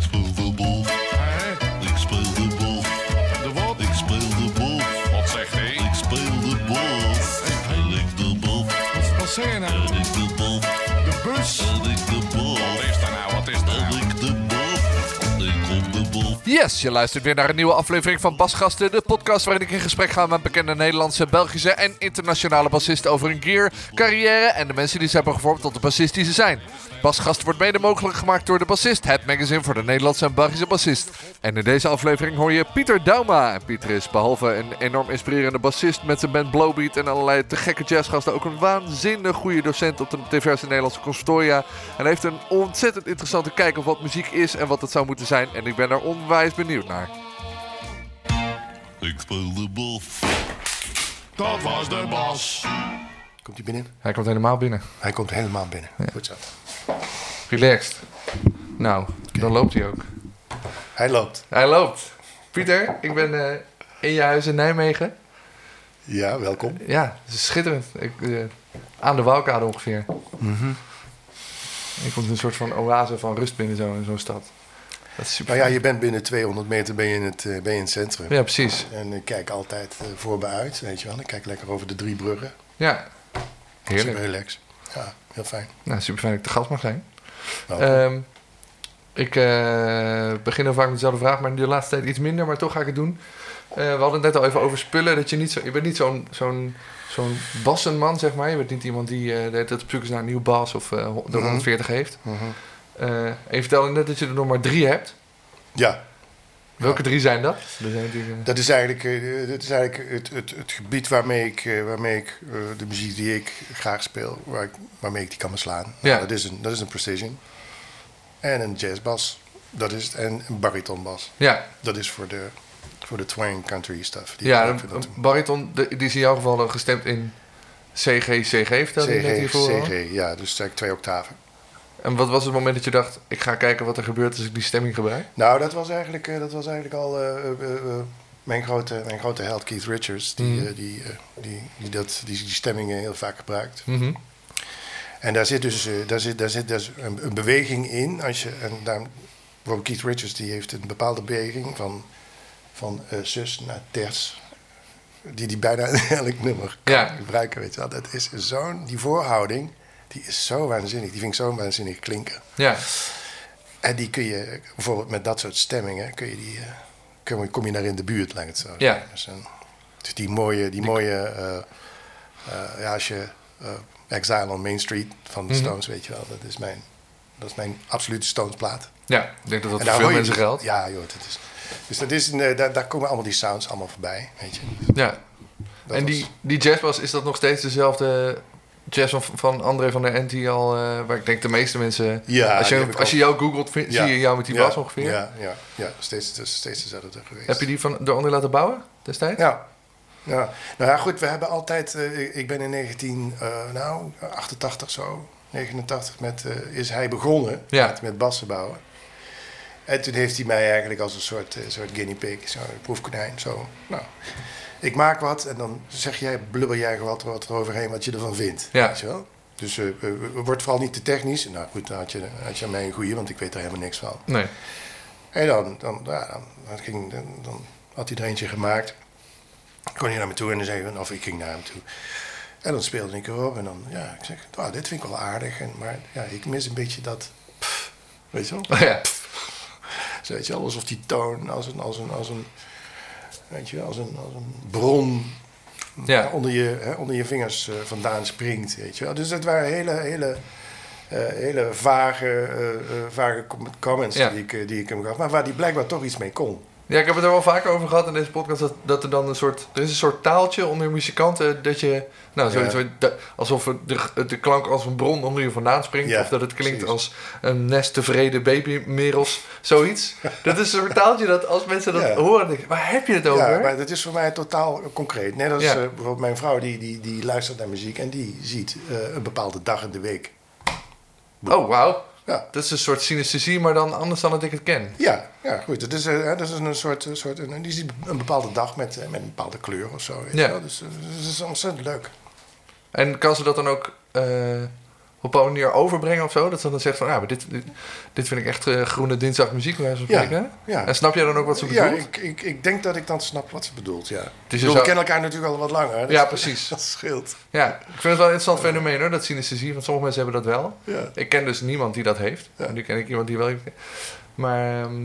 Ik speel de. Hè? Ik speel de bal. De wat? Ik speel de bal. Wat zegt hij? Ik speel de bal. Hij ligt de bal. Wat, wat zeg je nou? En ik de bal. De bus? Yes, je luistert weer naar een nieuwe aflevering van Basgasten, de podcast waarin ik in gesprek ga met bekende Nederlandse, Belgische en internationale bassisten over hun gear, carrière en de mensen die ze hebben gevormd tot de bassist die ze zijn. Basgasten wordt mede mogelijk gemaakt door De Bassist, het magazine voor de Nederlandse en Belgische bassist. En in deze aflevering hoor je Pieter Dauma. En Pieter is behalve een enorm inspirerende bassist met zijn band Blowbeat en allerlei te gekke jazzgasten ook een waanzinnig goede docent op de diverse Nederlandse conservatoria. En heeft een ontzettend interessante kijk op wat muziek is en wat het zou moeten zijn. En ik ben er onwijs benieuwd naar. Ik speel de bal. Dat was de bas. Komt hij binnen? Hij komt helemaal binnen. Hij komt helemaal binnen. Goed zo. Relaxed. Nou, dan loopt hij ook. Hij loopt. Hij loopt. Pieter, ik ben eh, in je huis in Nijmegen. Ja, welkom. Ja, het is schitterend. Ik, eh, aan de Waalkade ongeveer. Ik komt een soort van oase van rust binnen zo, in zo'n stad. Dat is super. Nou ja, je bent binnen 200 meter ben je in het, eh, ben je in het centrum. ja, precies. En ik kijk altijd eh, voor me uit, weet je wel. Ik kijk lekker over de drie bruggen. Ja. Heerlijk. Super relax. Ja, heel fijn. Nou, super fijn dat ik te gast mag zijn. Nou, Ehm, ik eh, begin heel vaak met dezelfde vraag, maar de laatste tijd iets minder, maar toch ga ik het doen. We hadden het net al even over spullen. Dat je, niet zo, je bent niet zo'n zo'n zo'n bassenman, zeg maar. Je bent niet iemand die tijd op zoek is naar een nieuw bas of eh, de 140 heeft. mhm. Eh, en je vertelde net dat je er nog maar drie hebt. Ja, Welke drie zijn dat? Er zijn natuurlijk, eh, dat is eigenlijk, eh, dat is eigenlijk het, het, het gebied waarmee ik, waarmee ik de muziek die ik graag speel, waar ik, waarmee ik die kan beslaan. Ja. Dat, is een, dat is een precision. En een jazzbas. Dat is het. En een baritonbas. ja, Dat is voor de, voor de twang country stuff. Die ja een, dat- bariton, die is in jouw geval gestemd in CG, CG vertelde je net CG, hiervoor al. CG, ja, dus eigenlijk twee octaven. En wat was het moment dat je dacht, ik ga kijken wat er gebeurt als ik die stemming gebruik? Nou, dat was eigenlijk, eh, dat was eigenlijk al eh, eh, mijn, grote, mijn grote held Keith Richards, die, Mhm. die, die, die, dat, die, die stemmingen heel vaak gebruikt. Mhm. En daar zit dus, daar zit, daar zit dus een, een beweging in. Als je, en daar, bijvoorbeeld Keith Richards die heeft een bepaalde beweging van, van zus naar ters. Die die bijna in elk nummer kan Ja. gebruiken. Weet je wel. Dat is zo'n, die voorhouding, die is zo waanzinnig. Die vind ik zo waanzinnig klinken. Ja, En die kun je, bijvoorbeeld met dat soort stemmingen, kun je die, eh, kom, je, kom je daar in de buurt, ik het zo Ja. Dus, een- dus die mooie, die mooie eh, eh, ja, als je Exile on Main Street van de Mhm. Stones, weet je wel, dat is mijn, dat is mijn absolute Stones plaat. ja, ik denk dat dat voor veel mensen dus- geldt. Ja, joh, dat is, dus dat is een, daar, daar komen allemaal die sounds allemaal voorbij, weet je. Ja. Dat En was- die, die jazzbas, is dat nog steeds dezelfde jazz van, van André van der Ent die al, eh, waar ik denk de meeste mensen... Ja, als je, als je jou googelt, vind- Ja. zie je jou met die Ja, bas ongeveer. Ja, ja, ja steeds, dus steeds dezelfde geweest. Heb je die van, door André laten bouwen destijds? Ja. ja. Nou ja, goed, we hebben altijd... eh, ik- ben in 1988 zo, 89, met, eh, is hij begonnen Ja. met, met bassen bouwen. En toen heeft hij mij eigenlijk als een soort, eh, soort guinea pig, zo'n proefkonijn, zo... Nou, ik maak wat en dan zeg jij, blubber jij wat, wat eroverheen wat je ervan vindt. Ja. Weet je wel? Dus eh, eh, word vooral niet te technisch. Nou goed, dan had je, had je aan mij een goeie, want ik weet er helemaal niks van. Nee. En dan, dan, ja, dan, dan ging, dan, dan had hij er eentje gemaakt. Kon hij naar me toe en dan zei hij, of ik ging naar hem toe. En dan speelde ik erop en dan, ja, ik zeg, "Wauw, dit vind ik wel aardig. En, maar ja, ik mis een beetje dat, pff, weet je wel? Oh, ja. Zo, weet je wel, alsof die toon als een, als een, als een, weet je als een, als een bron Ja. onder, je, hè, onder je vingers eh, vandaan springt, weet je wel. Dus dat waren hele, hele, eh, hele vage, eh, eh, vage com- comments Ja. die, ik, eh, die ik hem gaf. Maar waar die blijkbaar toch iets mee kon. Ja, ik heb het er wel vaker over gehad in deze podcast. Dat, dat er dan een soort. Er is een soort taaltje onder muzikanten. Dat je. Nou, zo, Ja. zo- alsof het de, de klank als een bron onder je vandaan springt. Ja, of dat het klinkt precies. als een nest tevreden babymerels. Zoiets. dat is een soort taaltje dat als mensen dat Ja. horen. Denken, waar heb je het over? Ja, maar dat is voor mij totaal concreet. Net als Ja. eh, bijvoorbeeld mijn vrouw, die, die, die luistert naar muziek en die ziet eh, een bepaalde dag in de week. Oh, wauw. Ja, Dat is een soort synesthesie, maar dan anders dan dat ik het ken. ja, ja goed. Dat is, eh, dat is een soort, een soort een, die ziet een bepaalde dag met, eh, met een bepaalde kleur of zo. Weet Ja. wel. Dus eh, dat is ontzettend leuk. En kan ze dat dan ook. Op een manier overbrengen of zo? Dat ze dan zegt van, ja, maar dit, dit, dit vind ik echt eh, groene dinsdag muziek, Ja, ja. En snap jij dan ook wat ze Ja, bedoelt? ik, ik, ik denk dat ik dan snap wat ze bedoelt, ja. Dus we kennen elkaar natuurlijk al wat langer. dus Ja, precies. Dat scheelt. Ja, ik vind het wel een interessant fenomeen hoor, dat synesthesie. Want sommige mensen hebben dat wel. Ja. Ik ken dus niemand die dat heeft. Ja. En nu ken ik iemand die wel heeft. Maar, ehm,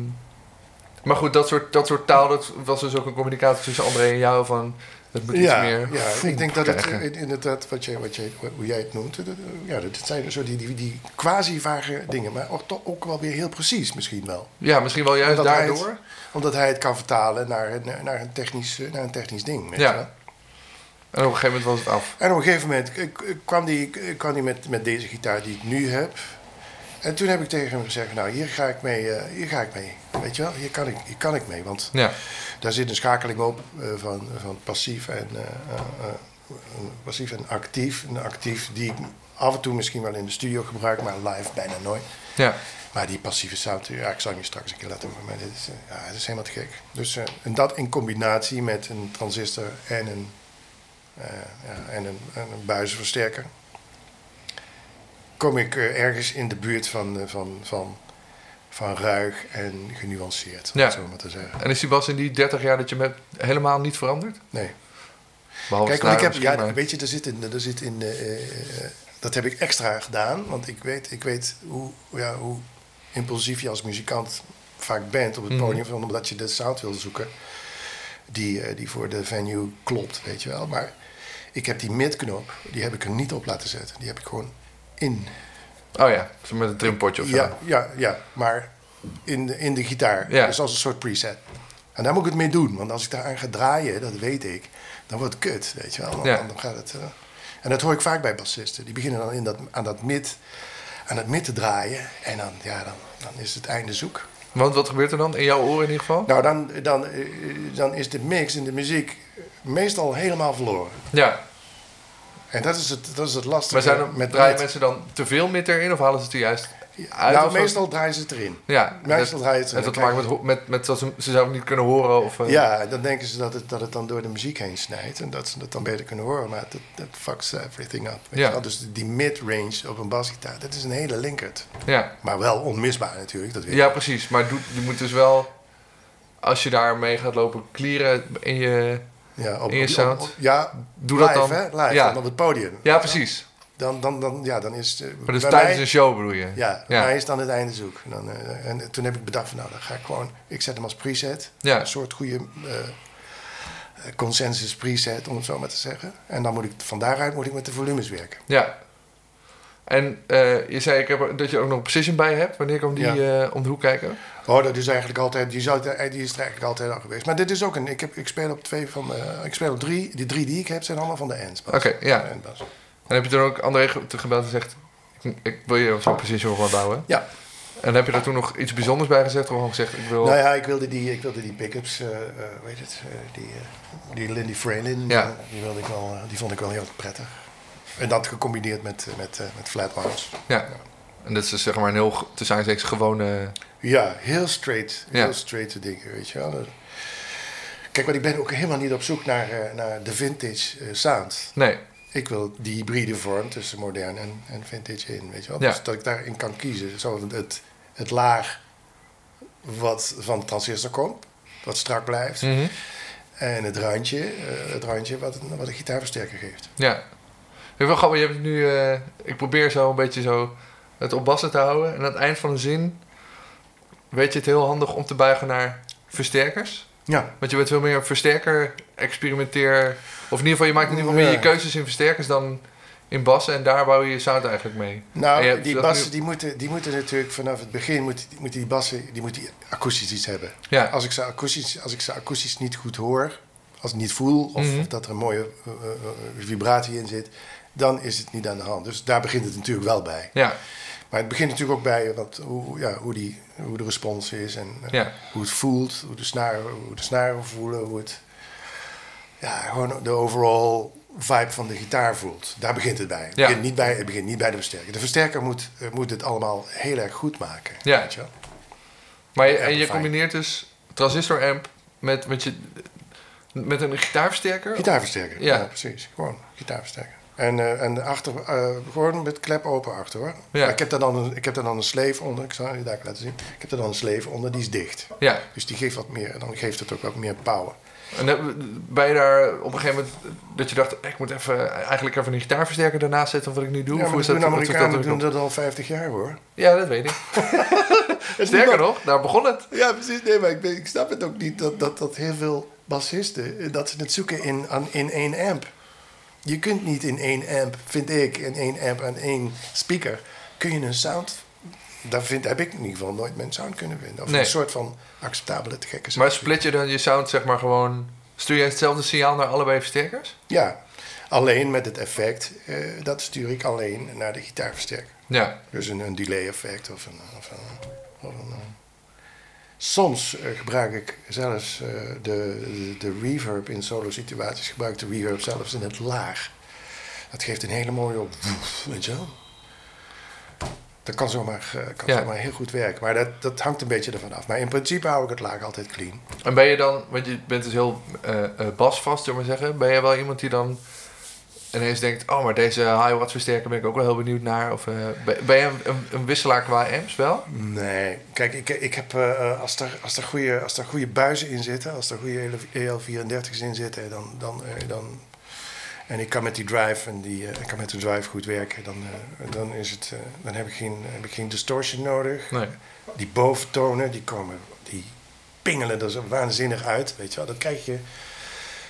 maar goed, dat soort, dat soort taal, dat was dus ook een communicatie tussen André en jou van... Het moet Ja, iets meer ja ik denk dat het krijgen. eh, inderdaad, wat je, wat je, hoe jij het noemt, dat- ja, dat zijn zo die, die, die quasi-vage dingen, maar ook, toch ook wel weer heel precies misschien wel. Ja, misschien wel juist Omdat hij daardoor. het, omdat hij het kan vertalen naar een, naar een, technisch, eh, naar een technisch ding. Weet Ja. je wel. En op een gegeven moment was het af. En op een gegeven moment eh, kwam hij kwam die met, met deze gitaar die ik nu heb. En toen heb ik tegen hem gezegd, nou hier ga ik mee, eh, hier ga ik mee. Weet je wel, hier kan ik, hier kan ik mee. Want Ja, daar zit een schakeling op eh, van, van passief, en, eh, passief en actief. Een actief die ik af en toe misschien wel in de studio gebruik, maar live bijna nooit. ja. Maar die passieve sound, ja, ik zal je straks een keer laten horen, maar dit is, ja, het is helemaal te gek. Dus, en dat in combinatie met een transistor en een, ja, en een, en een buizenversterker, kom ik eh, ergens in de buurt van, eh, van, van, van ruig en genuanceerd, Ja. zo maar te zeggen. En is die Bas in die 30 jaar dat je met helemaal niet veranderd? Nee. Behalve Kijk, want ik heb, ja, maar- weet je, er zit in, er zit in eh, eh, dat heb ik extra gedaan, want ik weet, ik weet hoe, ja, hoe impulsief je als muzikant vaak bent op het Mhm. podium, van omdat je de sound wil zoeken die, eh, die voor de venue klopt, weet je wel. Maar ik heb die midknop, die heb ik er niet op laten zetten. Die heb ik gewoon in. Oh ja, met een trimpotje of zo. Ja, ja, ja, maar in de, in de gitaar. Ja. Dus als een soort preset. En daar moet ik het mee doen, want als ik daar aan ga draaien, dat weet ik, dan wordt het kut, weet je wel. Dan, Ja. dan gaat het, eh, en dat hoor ik vaak bij bassisten. Die beginnen dan in dat, aan, dat mid, aan het mid te draaien en dan, ja, dan, dan is het einde zoek. Want wat gebeurt er dan? In jouw oren in ieder geval? Nou, dan, dan, eh, dan is de mix in de muziek meestal helemaal verloren. Ja, En dat is het, dat is het lastige maar zijn er, met draaien mensen dan te veel mid erin of halen ze het er juist uit? Nou, meestal draaien ze het erin. Ja, meestal draaien ze het het erin. heeft te maken met, met, met dat ze, ze zouden niet kunnen horen of... eh, Ja, dan denken ze dat het, dat het dan door de muziek heen snijdt en dat ze dat dan beter kunnen horen, maar dat, dat fucks everything up. Weet Ja. wel? Dus die mid-range op een basgitaar, dat is een hele linkert. ja. Maar wel onmisbaar natuurlijk, dat weet Ja, precies. Maar je moet dus wel, als je daarmee gaat lopen klieren in je... Ja, op, In je op- ja, Doe live, dat dan. hè? Live, Ja. dan op het podium. Ja, precies. Dan, dan, dan, ja, dan is... eh, Maar dus tijdens mij- een show bedoel je? Ja, mij is dan het einde zoek. En, dan, eh, en toen heb ik bedacht van nou, dan ga ik gewoon... Ik zet hem als preset. Ja. Een soort goede eh, consensus preset, om het zo maar te zeggen. En dan moet ik, van daaruit moet ik met de volumes werken. Ja. En eh, je zei ik heb, dat je ook nog een precision bij hebt. Wanneer kwam die eh, om de hoek kijken? Oh, dat is eigenlijk altijd, die, zou, die is er eigenlijk altijd al geweest. Maar dit is ook een, ik, heb, ik speel op twee van ik speel op drie, die drie die ik heb zijn allemaal van de ends. Oké, ja. En heb je toen ook André gebeld en gezegd... Ik, ik wil je zo'n precision gewoon bouwen? Ja, En heb je daar toen nog iets bijzonders bij gezegd? Of gewoon gezegd, ik wil... nou ja, ik wilde die, ik wilde die pick-ups, eh eh, hoe heet het, eh, die, eh, die Lindy Fralin, Ja. eh, die, wilde ik wel, eh, die vond ik wel heel prettig. En dat gecombineerd met, eh, met, eh, met. Ja. En dat is dus zeg maar een heel, zijn zeker gewone... Ja, heel straight, heel Ja. straight dingen, weet je wel. Kijk, want ik ben ook helemaal niet op zoek naar, eh, naar de vintage eh, sound. Nee. Ik wil die hybride vorm tussen modern en, en vintage in, weet je wel. Ja. Dus dat ik daarin kan kiezen. Zo het, het, het laag wat van de transistor komt, wat strak blijft. Mhm. En het randje, het randje wat, wat een gitaarversterker geeft. Ja. Ik wel grappig, je hebt nu... eh, ik probeer zo een beetje zo het op bassen te houden. En aan het eind van een zin... Weet je het heel handig om te buigen naar versterkers? Ja, Want je bent veel meer versterker, experimenteer... Of in ieder geval, je maakt in ieder geval meer je keuzes in versterkers dan in bassen. En daar bouw je je sound eigenlijk mee. Nou, die bassen nu- die moeten, die moeten natuurlijk vanaf het begin, moeten, moeten die bassen, die moeten akoestisch iets hebben. Ja. Als ik ze akoestisch, als ik ze akoestisch niet goed hoor, als ik niet voel, of, Mhm. of dat er een mooie eh, eh, vibratie in zit, dan is het niet aan de hand. Dus daar begint het natuurlijk wel bij. Ja, Maar het begint natuurlijk ook bij wat, hoe, ja, hoe, die, hoe de respons is en eh, Ja. hoe het voelt, hoe de, snaren, hoe de snaren voelen, hoe het ja, gewoon de overall vibe van de gitaar voelt. Daar begint het bij. Het, Ja. begint, niet bij, het begint niet bij de versterker. De versterker moet, eh, moet het allemaal heel erg goed maken. Ja. Weet je wel? maar je, en je combineert dus transistor amp met, met, je, met een gitaarversterker? Gitaarversterker, Ja. ja. precies. Gewoon gitaarversterker. En, eh, en achter, eh, gewoon met klep open achter hoor. Ja. Maar ik heb daar dan een, ik heb daar dan een sleef onder. Ik zal je daar laten zien. Ik heb er dan een sleef onder, die is dicht. Ja. Dus die geeft wat meer, dan geeft het ook wat meer power. En eh, ben je daar op een gegeven moment dat je dacht, ik moet even, eigenlijk even een gitaarversterker daarnaast zetten wat ik nu doe? Ja, Of maar dat dat, doen zit Amerikanen dat doen dat al 50 jaar hoor. Ja, dat weet ik. Sterker nog, daar begon het. Ja, precies. Nee, maar ik, ik snap het ook niet dat, dat, dat heel veel bassisten... dat ze het zoeken in, aan, in één amp. Je kunt niet in één amp, vind ik, in één amp en één speaker... kun je een sound... Daar vind, heb ik in ieder geval nooit mijn sound kunnen vinden. Of Nee. een soort van acceptabele te gekke sound. Maar split je dan je sound zeg maar gewoon... Stuur je hetzelfde signaal naar allebei versterkers? Ja, alleen met het effect, eh, dat stuur ik alleen naar de gitaarversterker. Ja. Dus een, een delay effect of een... Of een, of een eh. Soms eh, gebruik ik zelfs eh, de, de, de reverb in solo situaties, gebruik ik de reverb zelfs in het laag. Dat geeft een hele mooie op, weet je wel. Dat kan zomaar, eh, kan Ja. zomaar heel goed werken. Maar dat, dat hangt een beetje ervan af. Maar in principe hou ik het laag altijd clean. En ben je dan, want je bent dus heel eh, basvast, zullen we maar zeggen. Ben je wel iemand die dan ineens denkt, oh, maar deze high watt versterker ben ik ook wel heel benieuwd naar. Of eh, ben, je een, een, wisselaar qua amps wel? Nee, kijk, ik, ik heb, eh, als, er, als, er goede, als er goede buizen in zitten, als er goede EL34's in zitten, dan, dan, eh, dan, en ik kan met die drive en die, ik kan met de drive goed werken, dan, dan, is het, dan heb, ik geen, heb ik geen distortion nodig. Nee. Die boventonen, die komen, die pingelen er zo waanzinnig uit, weet je wel. Dat krijg je,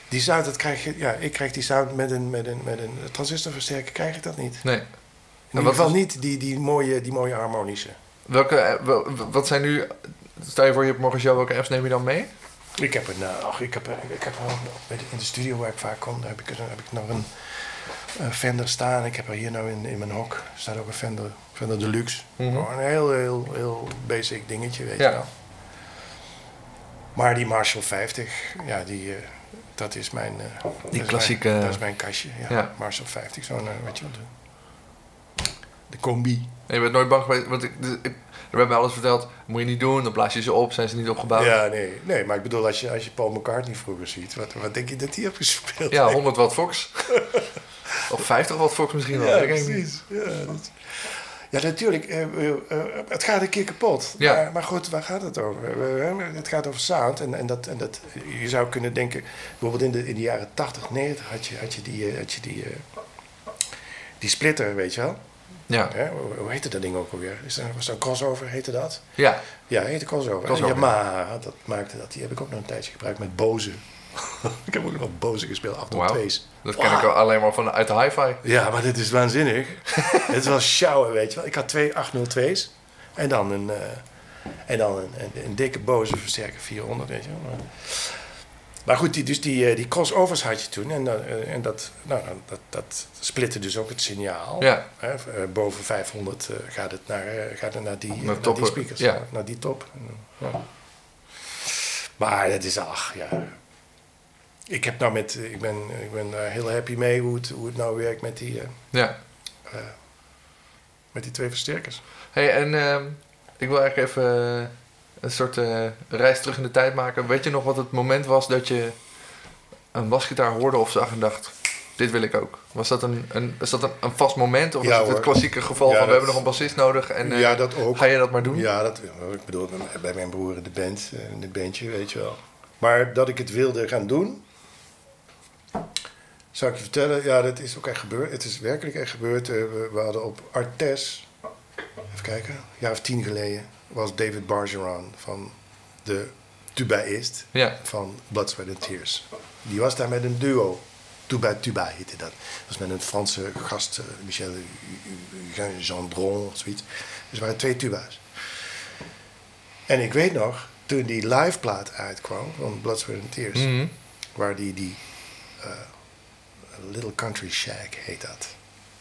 die sound, dat krijg je, ja, ik krijg die sound met een, met een, met een transistorversterker, krijg ik dat niet. Nee. In ieder geval niet die, die, mooie, die mooie harmonische. Welke, eh, wel- wat zijn nu, stel je voor je hebt morgen show, welke apps neem je dan mee? Ik heb een, nou, ach, ik heb, eh, ik heb wel, in de studio waar ik vaak kom, daar heb ik, heb ik nog een, een Fender staan. Ik heb er hier nou in, in mijn hok, staat ook een Fender, Fender Deluxe. Gewoon een heel, heel, heel basic dingetje, weet Ja. je wel. Maar die Marshall 50, ja, die, dat is mijn... eh, dat is klassieke- Mijn, dat is mijn kastje, ja. Ja. Marshall 50, zo'n, eh, weet je wel, de, de combi. En je bent nooit bang geweest, want ik, ik, er werd mij alles verteld, moet je niet doen, dan blaas je ze op, zijn ze niet opgebouwd. Ja, nee, nee, maar ik bedoel, als je, als je Paul McCartney vroeger ziet, wat, wat denk je dat hij heeft gespeeld? Ja, 100 watt Fox. of 50 watt Fox misschien wel. Ja, precies. Ja, dat- ja, natuurlijk. eh, eh, eh, het gaat een keer kapot. Ja. Maar, maar goed, waar gaat het over? Het gaat over sound. En, en, dat, en dat, je zou kunnen denken... Bijvoorbeeld in de, in de jaren 80, 90 had je, had je die... Had je die die splitter, weet je wel? Ja. Hè? Hoe, heette dat ding ook alweer? Is dat, was dat een crossover, heette dat? ja. Ja, heette crossover. Crossover, Yamaha, dat maakte dat. Die heb ik ook nog een tijdje gebruikt met Bose. ik heb ook nog Bose gespeeld, 802's. Dat ken ik al alleen maar van uit de hi-fi. Ja, maar dit is waanzinnig. het was sjouwen, weet je wel. Ik had twee 802's en dan een, eh, en dan een, een, een dikke boze versterker 400, weet je wel. Maar, maar goed, die, dus die, eh, die crossovers had je toen en, eh, en dat, nou, dat, dat splitte dus ook het signaal. Ja. Hè, boven 500 eh, gaat het naar, gaat het naar, die, naar, die speakers, ja. naar die top. Ja. Maar dat is, ach ja... Ik, heb nou met, ik ben, ik ben daar heel happy mee hoe het, hoe het nou werkt met die, eh, Ja. eh, met die twee versterkers. hey, en ehm, ik wil eigenlijk even eh, een soort eh, reis terug in de tijd maken. Weet je nog wat het moment was dat je een basgitaar hoorde of zag en dacht... Dit wil ik ook. Was dat een, een, is dat een, een vast moment? Of Ja, is het het klassieke geval Ja, van we hebben nog een bassist nodig en eh, ja, dat ook. ga je dat maar doen? Ja, dat, ik bedoel, bij- mijn broer in de band, eh, in het bandje, weet je wel. Maar dat ik het wilde gaan doen, zou ik je vertellen, ja, dat is ook echt gebeurd. Het is werkelijk echt gebeurd. Eh, We, we hadden op Artes, even kijken, een jaar of tien geleden, was David Bargeron van de tubaïst Ja. van Blood, Sweat and Tears. Die was daar met een duo. Tuba Tuba heette dat. Dat was met een Franse gast, eh, Michel Gendron of zoiets. Dus er waren twee tuba's. En ik weet nog, toen die live plaat uitkwam van Blood, Sweat and Tears, Mhm. waar die, die Little Country Shack heet dat,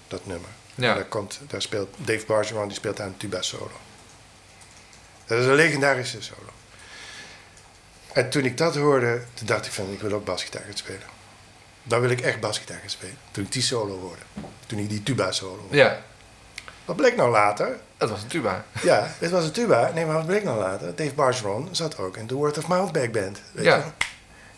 dat nummer. Ja. Daar, komt, daar speelt Dave Bargeron, die speelt daar een tuba solo. Dat is een legendarische solo. En toen ik dat hoorde, toen dacht ik van, ik wil ook basgitaar gaan spelen. Dan wil ik echt basgitaar gaan spelen. Toen ik die solo hoorde. Toen ik die tuba solo hoorde. Ja, Wat bleek nou later? het was een tuba. Ja, dit was een tuba. Nee, maar wat bleek nou later? Dave Bargeron zat ook in de Word of Mouth Band. Weet Ja. je?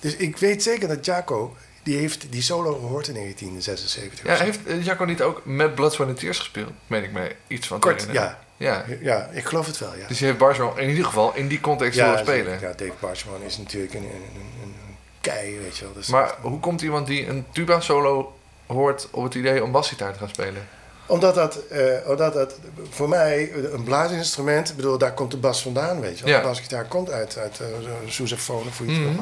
Dus ik weet zeker dat Jaco die heeft die solo gehoord in 1976. Ja, heeft eh, Jacco niet ook met Blood, Sweat and Tears gespeeld? Meen ik mij iets van Kort, ja. Ja, Ja, ik geloof het wel, ja. dus je heeft Barcelona in ieder geval in die context ja, willen spelen. zeker. Ja, Dave Bargeman is natuurlijk een, een, een, een kei, weet je wel. Dus Maar hoe komt iemand die een tuba solo hoort op het idee om basgitaar te gaan spelen? Omdat dat, eh, omdat dat voor mij een blaasinstrument, ik bedoel, daar komt de bas vandaan, weet je wel. Ja. De basgitaar komt uit, uit uh, sousaphone of hoe je het Mhm.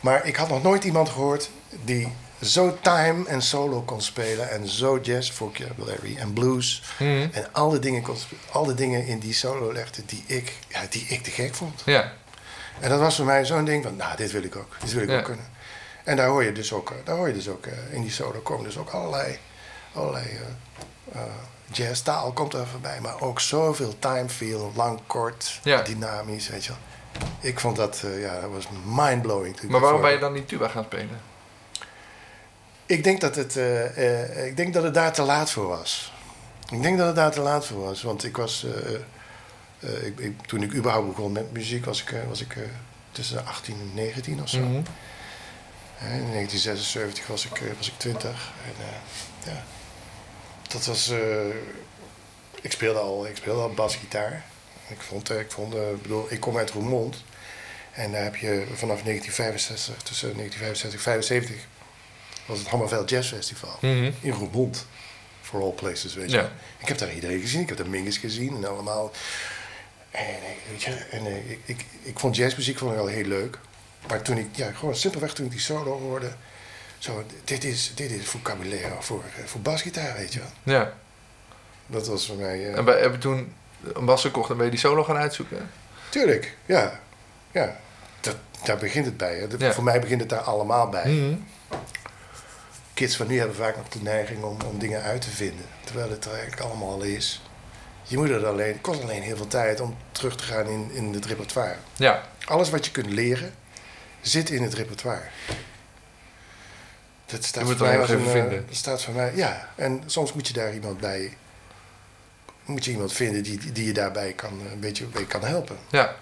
Maar ik had nog nooit iemand gehoord die zo time en solo kon spelen en zo jazz, vocabulary en blues Mhm. en al de dingen, kon spe- al de dingen in die solo legde die ik, ja, die ik te gek vond. Ja, En dat was voor mij zo'n ding van, nou, dit wil ik ook. Dit wil ik Ja. ook kunnen. En daar hoor je dus ook, eh, daar hoor je dus ook eh, in die solo komen dus ook allerlei, allerlei eh, jazztaal komt er voorbij. Maar ook zoveel time feel, lang, kort, Ja. dynamisch, weet je wel. Ik vond dat, eh, ja, dat was mindblowing. maar waarom ben je dan niet tuba gaan spelen? Ik denk dat het, eh, eh, ik denk dat het daar te laat voor was. Ik denk dat het daar te laat voor was. Want ik was, ik, ik- toen ik überhaupt begon met muziek, was ik, was ik tussen 18 en 19 of zo. Mhm. In 1976 was ik, was ik 20. En, ja. Dat was. ik, speelde al, ik speelde al basgitaar. Ik vond, eh, ik vond eh, ik bedoel, ik kom uit Roermond. En daar heb je vanaf 1965, tussen 1965 en 75, was het Hammerveld Jazz Festival. Mhm. In Roermond. For all places, weet je. Ja. Ik heb daar iedereen gezien. Ik heb de Mingus gezien en allemaal. En, eh, weet je, en ik, ik, ik vond jazzmuziek vond ik wel heel leuk. Maar toen ik, ja, gewoon simpelweg toen ik die solo hoorde. Zo, dit is, dit is vocabulaire voor, voor basgitaar, weet je wel. Ja, Dat was voor mij... en hebben toen een bas gekocht en ben je die solo gaan uitzoeken? tuurlijk, ja. Ja, dat, daar begint het bij. Hè. Dat- Ja. Voor mij begint het daar allemaal bij. Mhm. Kids van nu hebben vaak nog de neiging om, om dingen uit te vinden. Terwijl het er eigenlijk allemaal al is. Je moet het alleen, het kost alleen heel veel tijd om terug te gaan in, in het repertoire. Ja, Alles wat je kunt leren, zit in het repertoire. Dat staat Je moet voor het mij als een, eh, vinden. dat staat voor mij, ja. En soms moet je daar iemand bij, moet je iemand vinden die, die je daarbij kan, eh, een beetje mee kan helpen. ja.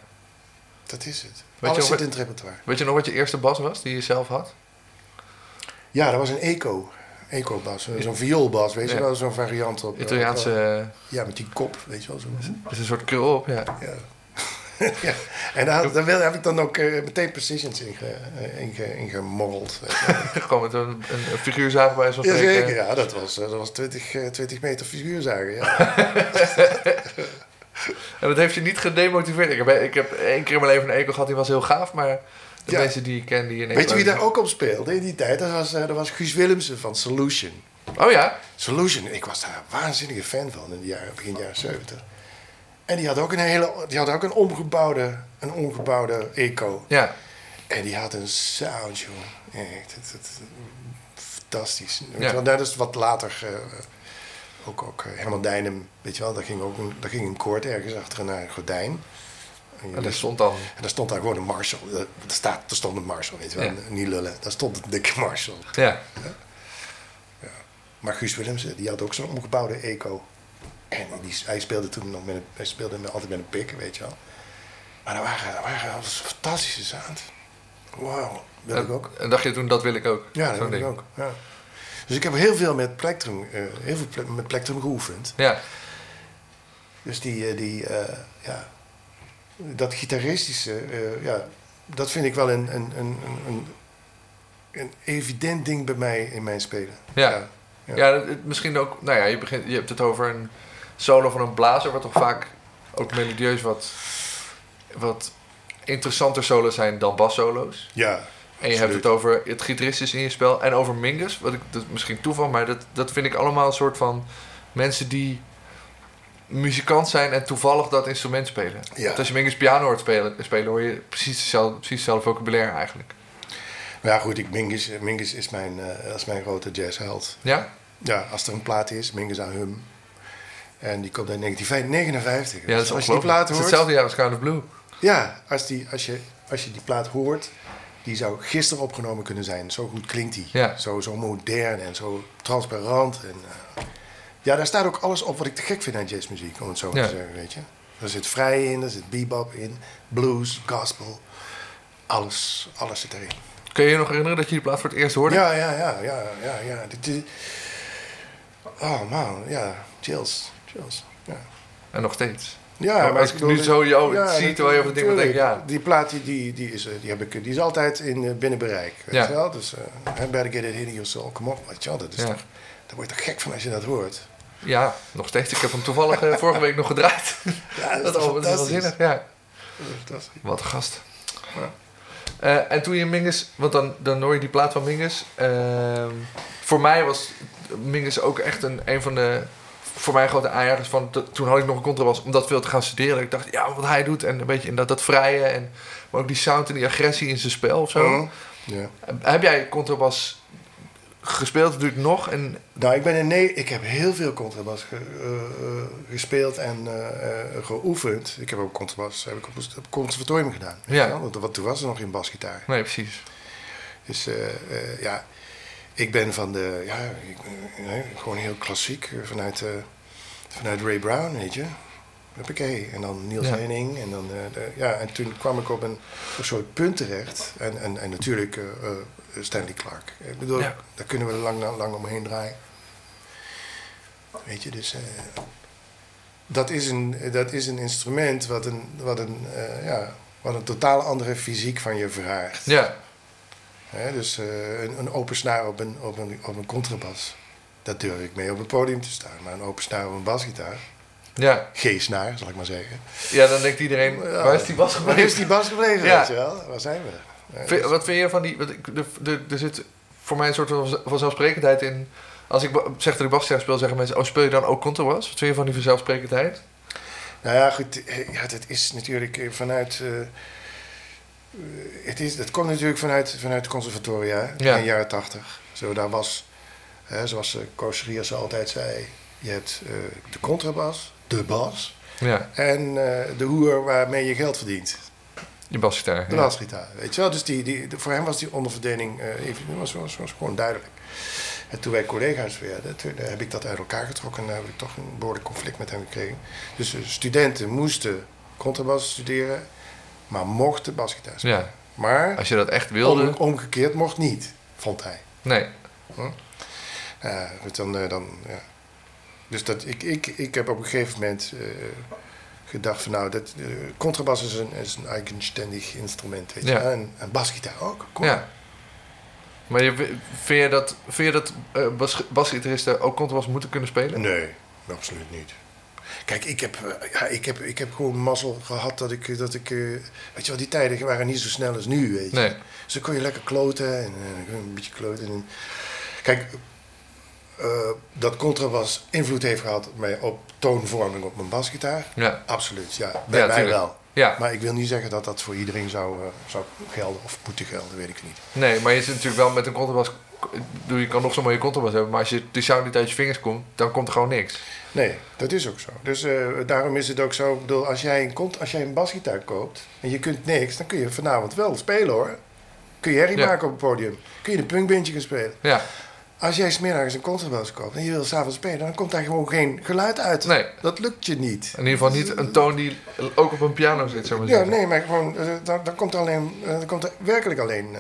Dat is het. je Alles of- zit in het repertoire. Weet je nog wat je eerste bas was die je zelf had? Ja, dat was een eco. Eco-bas, zo'n vioolbas, weet je Ja. wel, zo'n variant op. eh, Italiaanse, op, eh, ja, met die kop, weet je wel. Zo. is een soort krul op, ja. Ja. ja. En daar, daar wil- heb ik dan ook eh, meteen precisions in, ge, eh, in, ge, in gemorreld. Gewoon met een, een, figuurzaag bij zo'n Jazeker, ja, dat was, eh, dat was 20, eh, 20 meter figuurzagen. Ja. En dat heeft je niet gedemotiveerd. Ik heb, ik heb één keer in mijn leven een eco gehad, die was heel gaaf, maar de Ja. mensen die ik ken, die in Weet je wie daar ook op speelde in die tijd? Dat was, dat was Guus Willemsen van Solution. Oh ja? Solution, ik was daar een waanzinnige fan van in de jaren, begin jaren 70. En die had ook een hele, die had ook een omgebouwde, een omgebouwde eco. Ja. En die had een sound, joh. Echt, het, het, fantastisch. Ja. wel, dat is wat later, eh, ook, ook eh, Herman Dijnem, weet je wel, daar ging ook een, daar ging een koord ergens achter een eh, gordijn. En, En daar stond dan... en daar stond daar gewoon een Marshall. Er, staat, er stond een Marshall, weet je wel, Ja. niet lullen. Daar stond een dikke Marshall. Ja. Maar Guus Willemsen, die had ook zo'n omgebouwde eco. En die, hij speelde toen nog met hij speelde altijd met een pik, weet je wel. Maar daar waren, waren dat was een fantastische sound. Wauw, wil ik En, ook. en dacht je toen, dat wil ik ook? Ja, dat wil ik ook. Ja. Dus ik heb heel veel met plektrum, eh, heel veel ple- met plektrum geoefend. Ja. Dus die, eh, die eh, ja, dat gitaristische, ja, dat vind ik wel een, een, een, een, een, evident ding bij mij in mijn spelen. Ja. ja. Ja, het- misschien ook... Nou ja, je, begint, je hebt het over een solo van een blazer... wat toch vaak ook melodieus wat, wat interessanter solo's zijn dan bassolo's. Ja, En je hebt het over het gitarist in je spel en over Mingus. Wat ik, dat is misschien toeval, maar dat, dat vind ik allemaal een soort van mensen die muzikant zijn en toevallig dat instrument spelen. Ja. Want als je Mingus piano hoort spelen, spelen hoor je precies hetzelfde, precies hetzelfde vocabulaire eigenlijk. Ja, goed, ik, Mingus, Mingus is mijn, is mijn grote jazzheld. Ja? Ja, als er een plaat is, Mingus aan Hum. En die komt uit 1959. Ja, dat is Dus als je die plaat Het is hoort... hetzelfde jaar als of Blue. Ja, als, die, als, je, als je die plaat hoort, die zou gisteren opgenomen kunnen zijn. Zo goed klinkt die. Ja. Zo, zo modern en zo transparant. En, eh, ja, daar staat ook alles op wat ik te gek vind aan jazzmuziek, om het zo maar Ja. te zeggen, weet je. Er zit vrij in, er zit bebop in, blues, gospel. Alles, alles zit erin. Kun je je nog herinneren dat je die plaat voor het eerst hoorde? Ja, ja, ja, ja, ja, ja. Dit, dit- Oh man, ja, chills, Ja, En nog steeds. ja Maar als ik nu zo jou zie, dat- terwijl je over het ding moet denken, tuurlijk. ja. Die plaat die, die, die, is, eh, die, heb ik, die is altijd in eh, binnen bereik. Weet Ja. je wel? Dus uh, better get it in your soul. Kom op, weet je wel. Dat is Ja. toch, daar word je toch gek van als je dat hoort. Ja, nog steeds. Ik heb hem toevallig vorige week nog gedraaid. Ja, dat, is, dat is wel zinnig, ja. Dat is. Wat een gast. Ja. En toen je Mingus, want dan, dan hoor je die plaat van Mingus. Ehm, voor mij was Mingus ook echt een, een van de, voor mij grote aanjagers van, toen had ik nog een contrabas om dat veel te gaan studeren. Ik dacht, ja, wat hij doet en een beetje in dat, dat vrije en maar ook die sound en die agressie in zijn spel of zo. Ja. Heb jij contrabas gespeeld, natuurlijk nog? En, Nou, ik ben in nee, ik heb heel veel contrabas ge- eh, eh, gespeeld en eh, geoefend. Ik heb ook contrabas heb ik op het conservatorium gedaan. Ja. Want wat toen was er nog in basgitaar. nee, precies. Dus ja, ik ben van de, ja, ik, gewoon heel klassiek eh, vanuit, eh, vanuit Ray Brown, weet je. Huppakee. En dan Niels Ja. Henning. En, dan, eh, de, ja, en toen kwam ik op een, een soort punt terecht. En, en, en natuurlijk Stanley Clark. Ik bedoel, Ja. daar kunnen we lang, lang omheen draaien. Weet je, dus... dat, is een, dat is een instrument wat een, wat, een, ja, wat een totaal andere fysiek van je vraagt. Ja, Dus eh, een, een open snaar op een, op, een, op een contrabas. Dat durf ik mee op een podium te staan. Maar een open snaar op een basgitaar. ja. G-snaar, zal ik maar zeggen. ja, dan denkt iedereen, waar is die bas Waar gebleven? is die bas gebleven, Ja. weet je wel? Waar zijn we? Ja, dus- wat vind je van die... Er zit voor mij een soort van vanzelfsprekendheid in. Als ik zeg dat ik basgitaar speel, zeggen mensen... Oh, speel je dan ook contrabas? Wat vind je van die vanzelfsprekendheid? Nou ja, goed. eh, Ja, dat is natuurlijk eh, vanuit... het, is, het komt natuurlijk vanuit, vanuit de conservatoria Ja. in de jaren tachtig. Zo, daar was, hè, zoals Koos Schriers altijd zei... Je hebt eh, de contrabas, de bas... Ja, en eh, de hoer waarmee je geld verdient. die basgitaar. De ja. basgitaar, weet je wel. Dus die, die, de- voor hem was die onderverdeling eh, even, was, was, was gewoon duidelijk. En toen wij collega's werden, toen eh, heb ik dat uit elkaar getrokken en daar heb ik toch een behoorlijk conflict met hem gekregen. Dus eh, studenten moesten contrabas studeren, maar mochten basgitaar spelen. Ja, Maar als je dat echt wilde... om- omgekeerd mocht niet, vond hij. Nee, Ja, goed, dan, eh, dan, ja. Dus dat, ik, ik, ik heb op een gegeven moment eh, gedacht van nou, dat, eh, contrabas is een, is een eigenständig instrument, weet je Ja. En, en basgitaar ook. Kom. ja. Maar je, vind je dat, vind je dat eh, bas, basgitaristen ook contrabas moeten kunnen spelen? Nee, absoluut niet. Kijk, ik heb, eh, ja, ik heb, ik heb gewoon mazzel gehad dat ik, dat ik... eh, weet je wel, die tijden waren niet zo snel als nu, weet je. Nee. Dus dan kon je lekker kloten en eh, een beetje kloten. En, kijk, dat contrabas invloed heeft gehad op, mij, op toonvorming op mijn basgitaar. Ja. Absoluut, ja. Bij Ja, mij tuurlijk. wel. Ja, Maar ik wil niet zeggen dat dat voor iedereen zou, zou gelden of moeten gelden, weet ik niet. nee, maar je zit natuurlijk wel met een contrabas... Doe, je kan nog zo'n mooie contrabas hebben, maar als je de sound niet uit je vingers komt, dan komt er gewoon niks. Nee, dat is ook zo. Dus eh, daarom is het ook zo, bedoel, als jij, een, kont- als jij een basgitaar koopt en je kunt niks, dan kun je vanavond wel spelen hoor. Kun je herrie Ja. maken op het podium. Kun je een punkbandje gaan spelen. Ja, Als jij smiddags een contrabas koopt en je wil s'avonds spelen, dan komt daar gewoon geen geluid uit. Nee. Dat lukt je niet. in ieder geval niet een toon die ook op een piano zit, zo maar Ja, zeggen. nee, maar gewoon, eh, dan, dan komt er alleen, eh, dan komt er werkelijk alleen,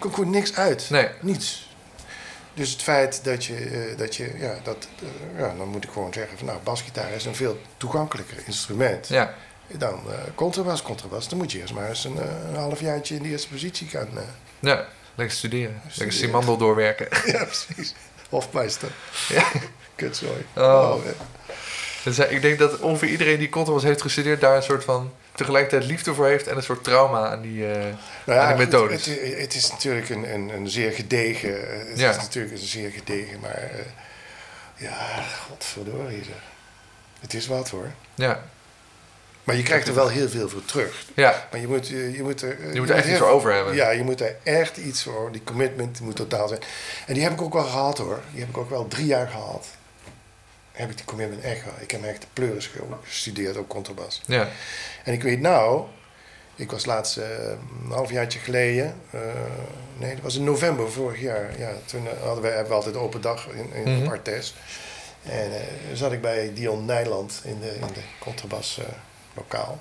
komt gewoon niks uit. Nee. Niets. Dus het feit dat je, eh, dat je ja, dat, eh, ja, dan moet ik gewoon zeggen van nou, basgitaar is een veel toegankelijker instrument. Ja, Dan eh contrabas, contrabas, dan moet je eerst maar eens een, een halfjaartje in de eerste positie gaan. eh. ja. Lekker studeren. Lekker. Simandel doorwerken. ja, precies. Hofmeister. Ja. Kutzooi. Oh. eh. Dus ik denk dat ongeveer iedereen die contrabas heeft gestudeerd... daar een soort van tegelijkertijd liefde voor heeft... en een soort trauma aan die, eh Nou aan ja, die het, het is natuurlijk een, een, een zeer gedegen. eh, Het Ja. is natuurlijk een zeer gedegen, maar eh, ja, godverdorie. Het is wat hoor. Ja, Maar je krijgt er wel heel veel voor terug. ja. Maar je moet, je, je moet er, Je moet er echt iets voor over hebben. Ja, je moet er echt iets voor. Die commitment moet totaal zijn. En die heb ik ook wel gehad hoor. Die heb ik ook wel drie jaar gehad. Heb ik die commitment echt gehad. Ik heb echt de pleuris ge- gestudeerd op contrabas. ja. En ik weet nou, ik was laatst eh, een halfjaartje geleden, eh, nee, dat was in november vorig jaar. Ja, toen eh, hadden wij, hebben we altijd open dag in, in Mhm. Artes. En zat ik bij Dion Nijland in de, in de contrabas lokaal.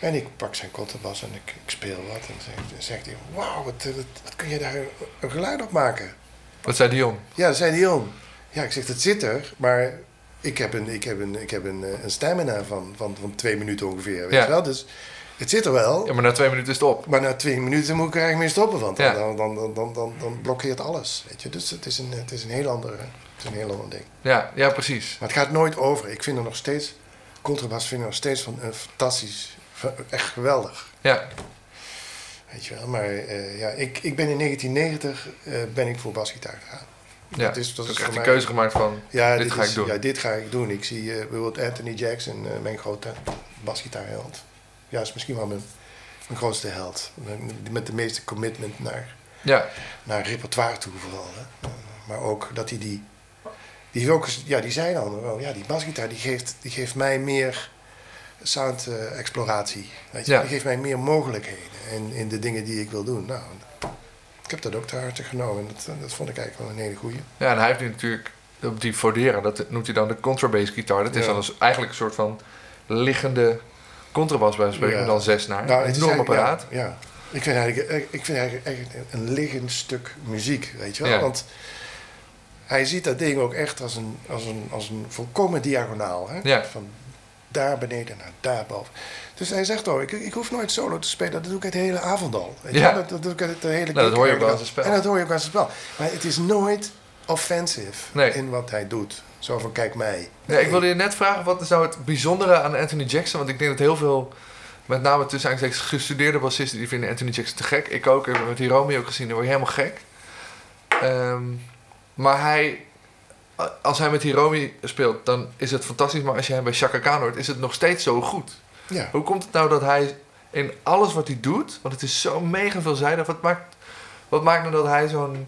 En ik pak zijn contrabas en ik, ik speel wat. En zegt, zegt hij, wauw, wat, wat, wat kun je daar een geluid op maken? Wat zei die jong? Ja, dat zei die jong. Ja, ik zeg, dat zit er, maar ik heb een, ik heb een, ik heb een, eh, een stamina van, van, van twee minuten ongeveer, weet Ja. je wel? Dus het zit er wel, Ja, maar na twee minuten is het op. maar na twee minuten moet ik er eigenlijk mee stoppen, want dan, Ja. dan, dan, dan, dan, blokkeert alles, weet je? Dus het is een, het is een heel ander, het is een heel ander ding. Ja, ja precies. Maar het gaat nooit over. Ik vind er nog steeds, contrabas vind ik nog steeds van, eh, fantastisch, echt geweldig. Ja, Weet je wel, maar eh, ja, ik, ik ben in 1990 eh, ben ik voor basgitaar gegaan. Ja. Dat is- dat is echt de keuze gemaakt van, Ja, dit ga is- ik doen. Ja, dit ga ik doen. Ik zie eh, bijvoorbeeld Anthony Jackson, eh, mijn grote basgitaarheld. Ja, is misschien wel mijn, mijn grootste held. Met- de meeste commitment naar, Ja, naar repertoire toe vooral. Hè. Maar ook dat hij die... Die, ook, ja, die zei dan wel, ja, die basgitaar die geeft, die geeft mij meer sound eh, exploratie. Weet je? Ja. Die geeft mij meer mogelijkheden in, in de dingen die ik wil doen. Nou, ik heb dat ook te harte genomen. En dat, dat vond ik eigenlijk wel een hele goeie. ja en hij heeft nu natuurlijk op die Fodera, dat noemt hij dan de contrabass gitaar. Dat is Ja. dan dus eigenlijk een soort van liggende contrabas bij spreken, Ja. dan zes naar. Nou, een het is enorm eigenlijk- apparaat. Ja, ja. Ik vind eigenlijk, eh, ik vind eigenlijk echt een liggend stuk muziek, weet je wel. Want hij ziet dat ding ook echt als een, als een, als een volkomen diagonaal. Hè? Ja. Van daar beneden naar daar boven. Dus hij zegt ook, ik, ik hoef nooit solo te spelen. Dat doe ik het hele avond al. Weet Ja. Dat, dat doe ik het de hele Nou, dat hoor je ook aan zijn spel. En dat hoor je ook aan zijn spel. Maar het is nooit offensive Nee. in wat hij doet. Zo van, kijk mij. Ja, ik wilde je net vragen, wat is nou het bijzondere aan Anthony Jackson? Want ik denk dat heel veel, met name tussen aanstekens gestudeerde bassisten, die vinden Anthony Jackson te gek. Ik ook, ik heb met Hiromi ook gezien, daar word je helemaal gek. Ehm, maar hij, als hij met Hiromi speelt, dan is het fantastisch. Maar als je hem bij Chaka Khan hoort, is het nog steeds zo goed. Ja. Hoe komt het nou dat hij in alles wat hij doet, want het is zo mega veelzijdig, wat maakt, wat maakt nou dat hij zo'n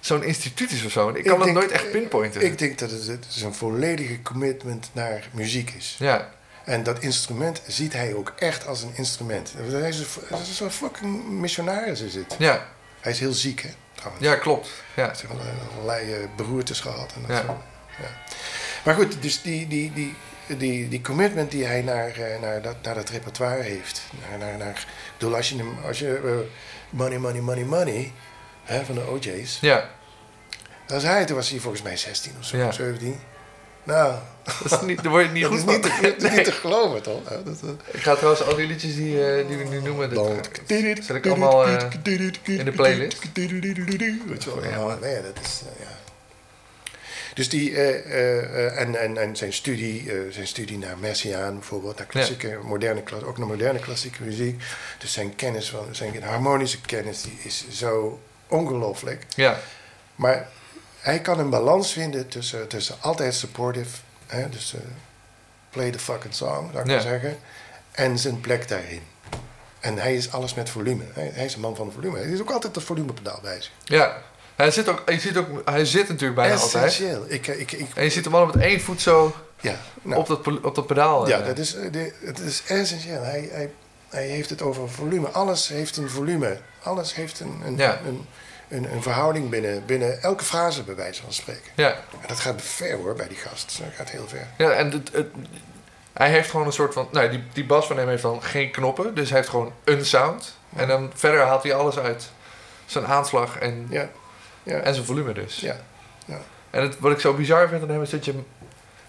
zo'n instituut is of zo? Ik kan dat denk- nooit echt pinpointen. Ik denk dat het, het is een volledige commitment naar muziek is. ja, En dat instrument ziet hij ook echt als een instrument. Hij is een, dat is een soort fucking missionaris is het. ja, Hij is heel ziek, hè, trouwens. ja, klopt. Ja. Hij heeft allerlei, beroertes gehad. En dat Ja. ja. Maar goed, dus die, die, die, die, die commitment die hij naar, eh, naar, dat, naar dat repertoire heeft. Naar, naar, naar, ik bedoel, als je, als je eh, Money, Money, Money, Money hè, van de OJ's. Ja, Dat was hij, toen was hij volgens mij 16 of zo, Ja. 17. Nou, dat is niet, daar word je niet dat goed is van. niet, te- Nee. niet te geloven, toch? Ja, dat, eh, Ik ga trouwens al die liedjes die, eh, die we nu noemen, dat zet ik allemaal eh, in de playlist. Weet je wel, ja, nee, dat is, ja. Dus die, en, en, en zijn studie, zijn studie naar Messiaen bijvoorbeeld, naar klassieke, moderne, kla- ook naar moderne klassieke muziek. Dus zijn kennis van, zijn harmonische kennis, die is zo ongelooflijk. Ja, Maar hij kan een balans vinden tussen, tussen altijd supportive, hè, dus eh, play the fucking song, zou ik Ja. maar zeggen, en zijn plek daarin. En hij is alles met volume. Hij, hij is een man van volume. Hij is ook altijd dat volumepedaal bij zich. ja. Hij zit, ook, je ziet ook, hij zit natuurlijk bijna altijd. Essentieel. Ik, eh, ik, ik, En je ziet hem al met één voet zo ja, nou, op, dat, op dat pedaal. ja eh. dat is, de, het is essentieel. Hij, hij, hij heeft het over volume. Alles heeft een volume. Alles heeft een, een, Ja. een, een, een verhouding binnen, binnen elke frase, bij wijze van spreken. ja. En dat gaat ver hoor, bij die gast. Dat gaat heel ver. ja, en het, het- hij heeft gewoon een soort van... Nou, die, die bas van hem heeft dan geen knoppen, dus hij heeft gewoon een sound. En dan verder haalt hij alles uit. Zijn aanslag en, Ja, ja, en zijn volume dus. ja. ja. En het, wat ik zo bizar vind aan hem is dat je...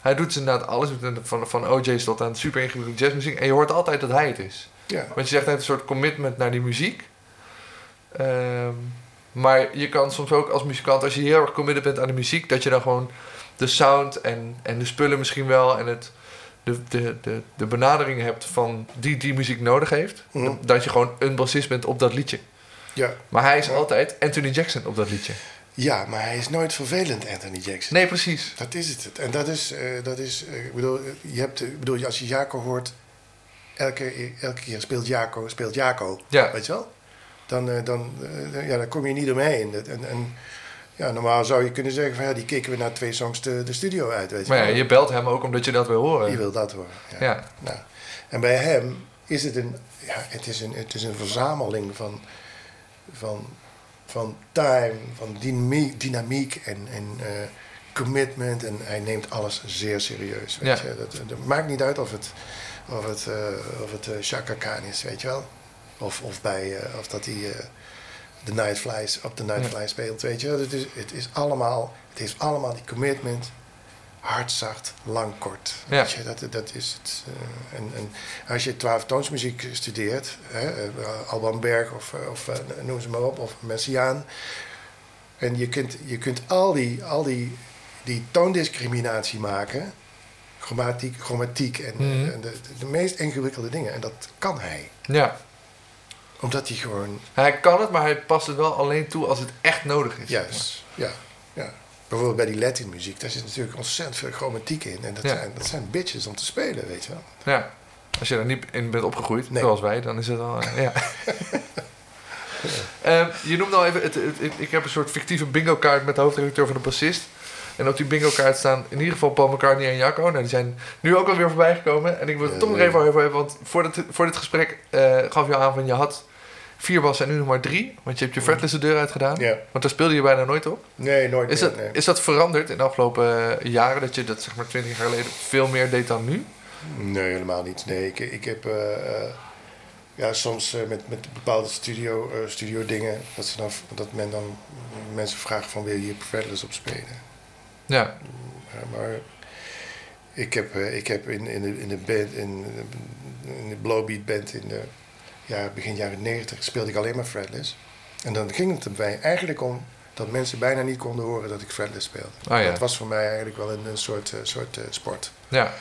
Hij doet inderdaad alles, van, van OJ's tot aan super ingewikkelde jazzmuziek. En je hoort altijd dat hij het is. ja. Want je zegt hij heeft een soort commitment naar die muziek. Ehm, maar je kan soms ook als muzikant, als je heel erg committed bent aan de muziek, dat je dan gewoon de sound en, en de spullen misschien wel en het, de, de, de, de benadering hebt van die die muziek nodig heeft. Mhm. Dat je gewoon een bassist bent op dat liedje. Ja. Maar hij is altijd Anthony Jackson op dat liedje. ja, maar hij is nooit vervelend, Anthony Jackson. Nee, precies. Dat is het. En dat is, eh, dat is eh, ik bedoel, eh, je hebt, ik bedoel, als je Jaco hoort, elke, elke keer speelt Jaco, speelt Jaco. Ja. Weet je wel? Dan, eh, dan, eh, ja, dan kom je niet omheen. En, en ja, normaal zou je kunnen zeggen van ja, die keken we na twee songs de, de studio uit. Weet je Maar ja, je belt hem ook omdat je dat wil horen. Je wil dat horen. Ja. Ja. Nou, en bij hem is het een, ja, het is een, het is een verzameling van, van, van time, van dynamiek, dynamiek en, en eh, commitment. En hij neemt alles zeer serieus. Weet Ja. je? Dat, dat maakt niet uit of het, of het, of het eh, Chaka Khan is, weet je wel. Of, of, bij, eh, of dat hij eh, de Nightflies op de Nightfly speelt, weet je. Het is, het is allemaal, het heeft allemaal die commitment. Hard, zacht, lang, kort. Ja. Weet je, dat, dat is het. eh, en, en als je twaalftoonsmuziek studeert, hè, Alban Berg of, of noem ze maar op, of Messiaan. En je kunt, je kunt al, die, al die, die toondiscriminatie maken, grammatiek, grammatiek en, Mhm. en de, de meest ingewikkelde dingen. En dat kan hij. Ja. Omdat hij gewoon Hij kan het, maar hij past het wel alleen toe als het echt nodig is. Juist, ja. ja. Bijvoorbeeld bij die Latin muziek, daar zit natuurlijk ontzettend veel chromatiek in. En dat, Ja. zijn, dat zijn bitches om te spelen, weet je wel. Ja. Als je daar niet in bent opgegroeid, Nee. zoals wij, dan is het al... eh, ja. Ehm, je noemt al even, het, het- het- ik heb een soort fictieve bingo kaart met de hoofdredacteur van de bassist. En op die bingo kaart staan in ieder geval Paul McCartney en Jacco. Nou, die zijn nu ook alweer voorbij gekomen. En ik wil het Ja, toch nog even over hebben, want voor dit, voor dit gesprek eh, gaf je aan van je had vier bassen en nu nog maar drie. Want je hebt je fretless de deur uitgedaan. Ja. Want daar speelde je bijna nooit op. Nee, nooit Is meer, dat, nee. is dat veranderd in de afgelopen eh, jaren? Dat je dat zeg maar 20 jaar geleden veel meer deed dan nu? Nee, helemaal niet. Nee, ik, ik heb eh, eh, ja, soms met, met bepaalde studio, studio dingen, dat, ze dan, dat men dan mensen vragen van wil je hier fretless op spelen? Ja, Ja, maar ik heb, ik heb in, in, de, in de band, in, in de Blowbeat band in de ja, begin jaren 90 speelde ik alleen maar fretless. En dan ging het erbij eigenlijk om dat mensen bijna niet konden horen dat ik fretless speelde. Oh ja. Dat was voor mij eigenlijk wel een, een soort, eh, soort eh, sport. ja,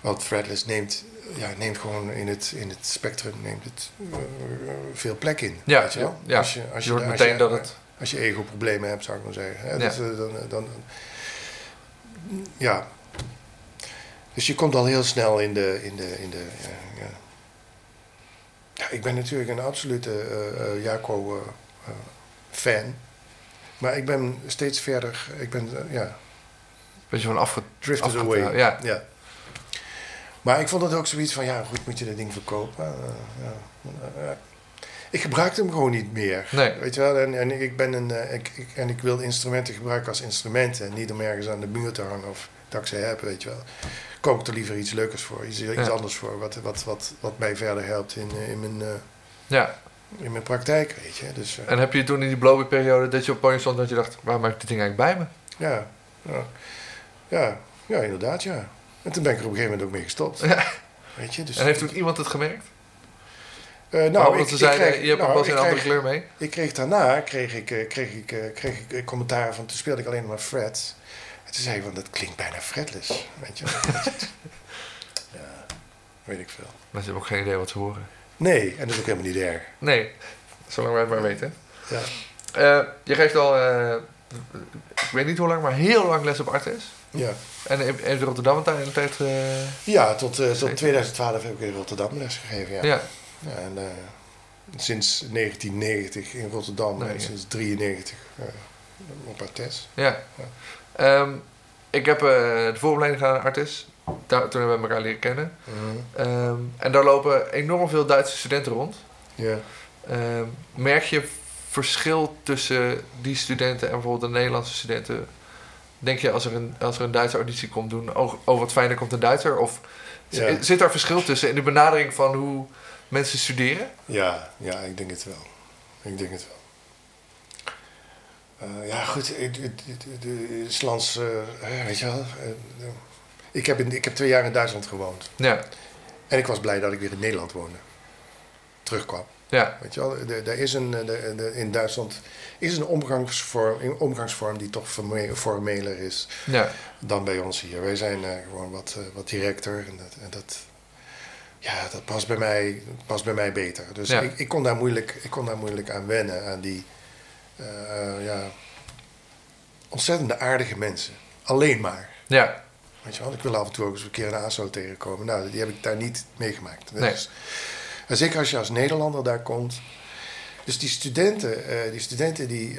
Want fretless neemt, ja, neemt gewoon in het, in het spectrum neemt het, eh, veel plek in. Ja, weet je wel? ja. Als je, als Je hoort als meteen dat het- Als je ego-problemen hebt, zou ik maar zeggen. Hè? Ja. Dan, dan, ja. Dus je komt al heel snel in de... In de, in de ja, ja. Ik ben natuurlijk een absolute eh eh, Jaco-fan. maar ik ben steeds verder... Ik ben, eh, ja, beetje van afge... drifted Afgetraald, away. ja. ja. Maar ik vond het ook zoiets van, ja, goed, moet je dat ding verkopen? Eh, ja. Eh. Ik gebruikte hem gewoon niet meer. Nee. Weet je wel? En, en, ik ben een, eh, ik, ik, en ik wil instrumenten gebruiken als instrumenten. En niet om ergens aan de muur te hangen of dat ik ze heb, weet je wel. Koop ik er liever iets leukers voor, iets, iets Ja. anders voor. Wat, wat, wat, wat mij verder helpt in, eh, in, mijn, eh, Ja, in mijn praktijk, weet je. Dus eh, en heb je toen in die blowy periode dat je op het podium stond dat je dacht, waarom heb ik dit ding eigenlijk bij me? ja, ja, ja, ja, inderdaad, ja. En toen ben ik er op een gegeven moment ook mee gestopt. Ja. Weet je, dus, En heeft toen iemand het gemerkt? Nou, want ze zeiden, je hebt nou, eens een andere kreeg- kleur mee. Ik kreeg daarna kreeg ik, kreeg ik, kreeg ik commentaar van, toen speelde ik alleen maar frets. Toen zei van, dat klinkt bijna fretless, weet je. ja, weet ik veel. Mensen hebben ook geen idee wat ze horen. Nee, en dat is ook helemaal niet erg. Nee, zolang wij het maar weten. Ja, Eh, je geeft al, eh, ik weet niet hoe lang, maar heel lang les op Artes. ja. En heeft heeft Rotterdam een tijd... Een tijd eh, ja tot, tot 2012 heb ik in Rotterdam les gegeven, ja. ja. Ja, en, sinds 1990 in Rotterdam Nee, en ja. sinds 93 eh, op Artes. Ja. Ehm, ik heb eh, de vooropleiding gedaan aan Artis. Daar, toen hebben we elkaar leren kennen. Ehm, en daar lopen enorm veel Duitse studenten rond. Ja. Ehm, merk je verschil tussen die studenten en bijvoorbeeld de Nederlandse studenten? Denk je als er een, als er een Duitse auditie komt doen, oh, oh wat fijn, er komt een Duitser? Of zit daar verschil tussen in de benadering van hoe mensen studeren? Ja, ja, ik denk het wel. Ik denk het wel. Eh, ja, goed. Het, het, het, het is lands, eh, weet je wel. eh, ik, heb in, ik heb twee jaar in Duitsland gewoond. Ja, En ik was blij dat ik weer in Nederland woonde. Terugkwam. ja, Weet je wel, er is een, de, de, in Duitsland is een omgangsvorm, een omgangsvorm die toch forme- formeler is ja, dan bij ons hier. Wij zijn gewoon wat, wat directer en dat, en dat, ja, dat past bij mij, past bij mij beter. Dus Ja. ik, ik, kon daar moeilijk, ik kon daar moeilijk aan wennen, aan die eh, eh, ja, ontzettende aardige mensen. Alleen maar. ja, Weet je wel, ik wil af en toe ook eens een keer een ASO tegenkomen. Nou, die heb ik daar niet meegemaakt. Nee. Dus, en zeker als je als Nederlander daar komt. Dus die studenten, eh, die, studenten die,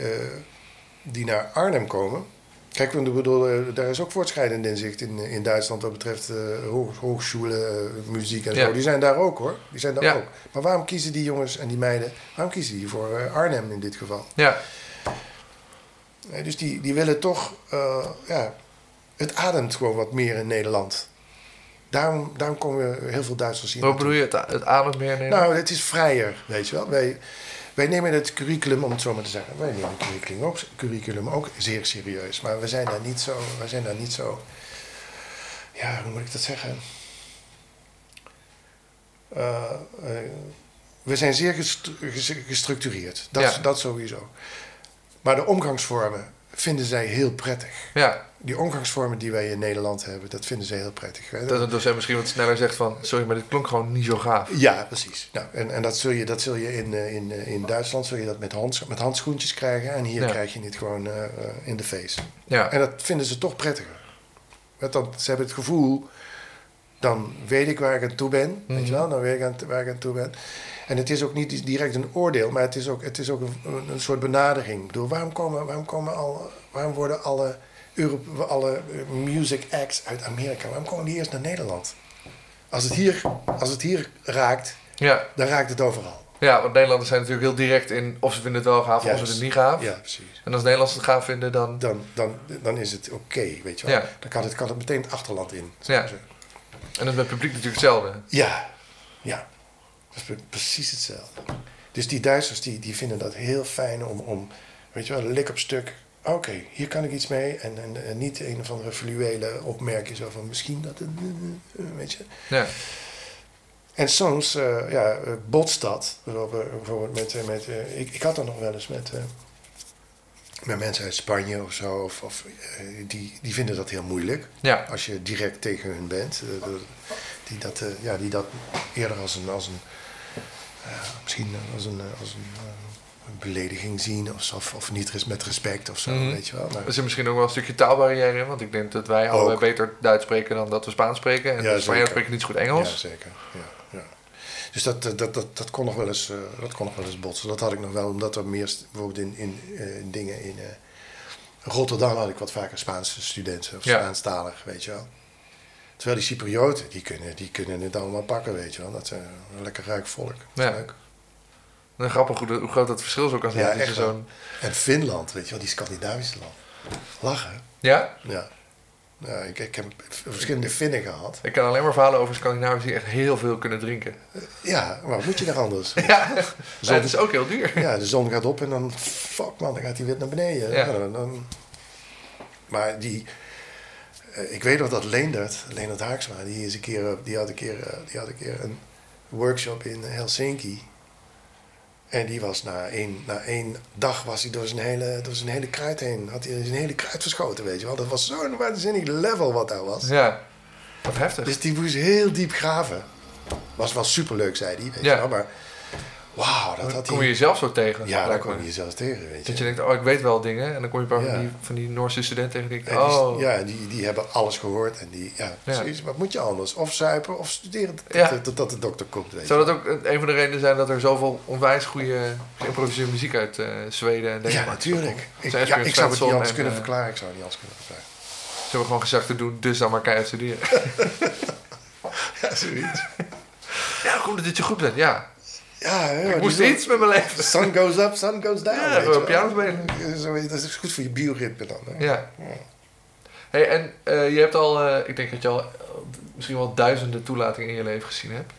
die naar Arnhem komen. Kijk, ik bedoel, daar is ook voortschrijdend inzicht in, in Duitsland wat betreft hoog, hogescholen, eh, muziek en Ja. zo. Die zijn daar ook hoor. Die zijn daar Ja. ook. Maar waarom kiezen die jongens en die meiden, waarom kiezen die voor Arnhem in dit geval? ja, Dus die, die willen toch, eh, ja, het ademt gewoon wat meer in Nederland. Daarom, daarom komen we heel veel Duitsers hier. Wat bedoel je? Het, het ademt meer nemen? Nou, het is vrijer, weet je wel. Wij, wij nemen het curriculum, om het zo maar te zeggen, wij nemen het curriculum ook, curriculum ook zeer serieus. Maar we zijn daar niet zo, we zijn daar niet zo, ja, hoe moet ik dat zeggen? Eh, eh, we zijn zeer gestru- ges- gestructureerd, dat, Ja. dat sowieso. Maar de omgangsvormen vinden zij heel prettig. ja, Die omgangsvormen die wij in Nederland hebben, dat vinden zij heel prettig. dat een docent misschien wat sneller zegt van... Sorry, maar dit klonk gewoon niet zo gaaf. Ja, precies. Nou, en en dat, zul je, dat zul je in, eh, in, eh, in Duitsland zul je dat met, hands, met handschoentjes krijgen. En hier Ja. krijg je het gewoon eh, in de face. Ja, En dat vinden ze toch prettiger. Want dan, ze hebben het gevoel, dan weet ik waar ik aan toe ben. Weet je Mhm. wel, dan weet ik aan, waar ik aan toe ben. En het is ook niet direct een oordeel, maar het is ook, het is ook een, een- soort benadering. Ik bedoel, waarom, komen, waarom, komen al, waarom worden alle, Europe, alle eh, music acts uit Amerika, waarom komen die eerst naar Nederland? Als het hier, als het hier raakt, ja. dan raakt het overal. ja, want Nederlanders zijn natuurlijk heel direct in... of ze vinden het wel gaaf of ze het niet gaaf. Ja, precies. En als Nederlanders het gaaf vinden, dan... Dan, dan, dan is het oké, weet je wel. Ja. Dan kan het, kan het meteen het achterland in. Ja. En dat is met het publiek natuurlijk hetzelfde. Ja, ja. Dat is precies hetzelfde. Dus die Duitsers die, die vinden dat heel fijn om, om weet je wel, lik op stuk. Oké, hier kan ik iets mee. En, en, en niet een of andere fluwele opmerking zo van misschien dat het, eh, weet je. Ja, En soms, eh, ja, eh, botst dat. Bijvoorbeeld met, met ik, ik had dat nog wel eens met, met mensen uit Spanje of zo. Of, of, eh, die, die vinden dat heel moeilijk. ja, Als je direct tegen hun bent. eh, die, dat, eh, ja, die dat eerder als een, als een misschien als een, als een, een belediging zien. Of, zo, of, of niet met respect of zo, Mhm. weet je wel. Maar, er zit misschien ook wel een stukje taalbarrière in. Want ik denk dat wij Ook. beter Duits spreken dan dat we Spaans spreken. En Ja, de Spanjaarden zeker. spreken niet zo goed ja, Engels. zeker. Ja, ja. Dus dat, eh, dat, dat, dat, kon nog wel eens, eh, dat kon nog wel eens botsen. Dat had ik nog wel, omdat er meer, bijvoorbeeld in, in, eh, in dingen in Rotterdam had ik wat vaker Spaanse studenten of. Spaanstalig, weet je wel. Terwijl die Cyprioten, die kunnen, die kunnen het allemaal pakken, weet je wel. Dat is een lekker ruik volk. Ja. leuk. En grappig hoe, hoe groot dat verschil zo kan zijn. Ja, echt zo'n... En Finland, weet je wel, die Scandinavische land. Lachen. Ja? Ja. Ja ik, ik heb verschillende Finnen gehad. Ik kan alleen maar verhalen over Scandinaviërs die echt heel veel kunnen drinken. Ja, maar wat moet je daar anders? Ja, maar het is ook heel duur. Ja, de zon gaat op en dan, fuck man, dan gaat hij weer naar beneden. Ja. Ja, dan, dan- maar die, eh, ik weet nog dat Leendert, Leendert Haaksma, die, is een keer, eh, die, had een keer, eh, die had een keer een workshop in Helsinki. En die was na één, na één dag was hij door zijn, hele, door zijn hele kruid heen. Had hij zijn hele kruid verschoten, weet je wel. Dat was zo'n waanzinnig level wat daar was. Ja, wat heftig. Dus die moest heel diep graven. Was wel superleuk, zei hij. Weet Ja. je wel, maar wauw, dat Dan had kom je jezelf zo tegen. Ja, daar kom je jezelf tegen, weet je. Dat je denkt, oh, ik weet wel dingen. En dan kom je een paar Ja. van, die, van die Noorse studenten tegen die En denkt, die, oh, ja, die, die hebben alles gehoord. En die, ja, precies. Wat moet je anders? Of zuipen of studeren tot, Ja. tot, tot de dokter komt, weet Zou je. dat ook een van de redenen zijn dat er zoveel onwijs goede geïmproviseerde muziek uit eh, Zweden en Ja, Denemarken natuurlijk. komt? Ik, ja, ik zou het niet anders en, kunnen eh, verklaren. Ik zou het niet anders kunnen verklaren. Ze hebben gewoon gezegd te doen, dus dan maar keihard studeren. Ja, zoiets. ja, hoe komt het dat je goed bent? Ja, Ja, hè, ik moest iets met mijn leven. Sun goes up, sun goes down. Ja, we wel. piano spelen. Dat is goed voor je bioritme dan. Hè? Ja. Hey, en eh, je hebt al, eh, ik denk dat je al misschien wel duizenden toelatingen in je leven gezien hebt.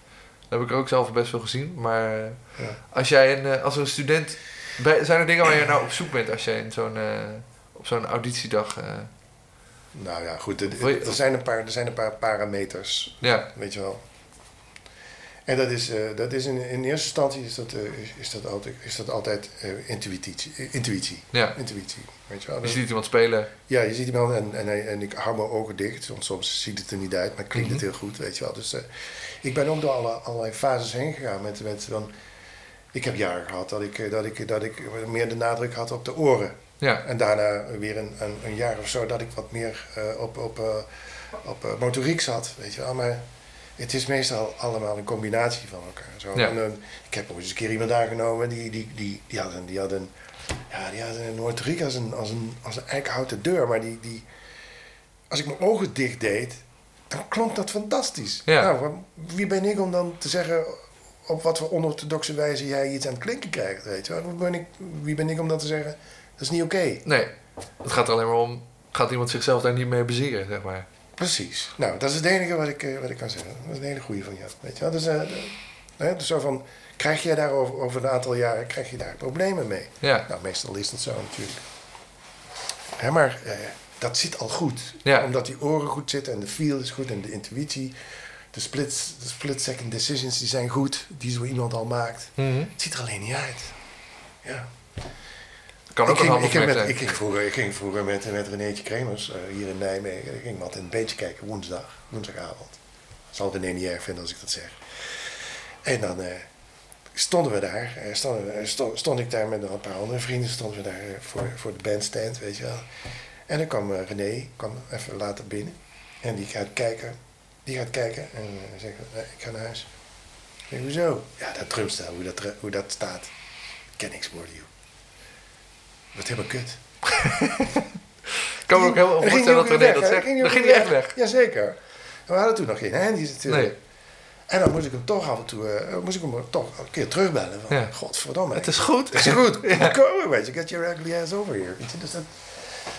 Dat heb ik ook zelf best veel gezien. Maar eh, Ja. als jij een, als een student, bij- zijn er dingen waar je nou op zoek bent als je in zo'n, op zo'n auditiedag, Nou ja, goed. Er, er zijn een paar, er zijn een paar parameters. ja, Weet je wel. En dat is, eh, dat is in, in eerste instantie is dat, eh, is, dat altijd, is dat altijd eh, intuïtie, intuïtie. ja. Intuïtie. Weet je wel. Je ziet iemand spelen. Ja, je ziet iemand en, en, en ik hou mijn ogen dicht. Want soms ziet het er niet uit, maar klinkt Mhm. het heel goed, weet je wel. Dus ik ben ook door alle, allerlei fases heen gegaan met, met dan, ik heb jaren gehad dat ik, dat, ik, dat ik meer de nadruk had op de oren. Ja, En daarna weer een, een, een jaar of zo dat ik wat meer op, op, op motoriek zat, weet je wel. Maar het is meestal allemaal een combinatie van elkaar. Zo. Ja. En, ik heb ook eens een keer iemand aangenomen die, die, die, die had een, die had een, ja, die had een motoriek als een, als een, als een eikenhouten deur. Maar die, die, als ik mijn ogen dicht deed, dan klonk dat fantastisch. Ja. Nou, wie ben ik om dan te zeggen op wat voor onorthodoxe wijze jij iets aan het klinken krijgt, weet je wel. Wie ben ik, wie ben ik om dan te zeggen, dat is niet oké. nee. Het gaat er alleen maar om, gaat iemand zichzelf daar niet mee bezieren, zeg maar. Precies. Nou, dat is het enige wat ik, eh, wat ik kan zeggen. Dat is een hele goede van jou. Weet je wel? Dus, eh, de- hè, dus zo van, krijg je daar over, over een aantal jaren krijg je daar problemen mee? Ja. Nou, meestal is dat zo natuurlijk. Hè, maar eh, dat zit al goed. Ja. Omdat die oren goed zitten en de feel is goed en de intuïtie. De split, de split second decisions die zijn goed, die zo iemand al maakt. Mhm. Het ziet er alleen niet uit. Ja. Kan ook ik, ging, ik, met, zijn. ik, ging vroeger, ik ging vroeger met, met Renéetje Kremers eh, hier in Nijmegen. Ik ging wat een beetje kijken woensdag, woensdagavond. Zal René niet erg vinden als ik dat zeg. En dan eh, stonden we daar, eh, stonden, we- eh, sto- stond ik daar met een paar andere vrienden, stonden we daar eh, voor, voor de bandstand, weet je wel. En dan kwam eh, René, kwam even later binnen. En die gaat kijken, die gaat kijken en eh, zegt, eh, ik ga naar huis. Ik zeg, hoezo? Ja, dat drumstel, hoe dat, hoe dat staat. Ik ken niks joh. Wat helemaal kut. Ik kan me ook helemaal voorstellen dat René dat zegt. Dan ging hij echt weg. Jazeker. We hadden toen nog geen handies natuurlijk. Nee. En dan moest ik hem toch af en toe, eh, moest ik hem toch een keer terugbellen. Van, Ja. Godverdomme. Het is goed. Het is goed. Weet je, get your ugly ass over here. Dus dat,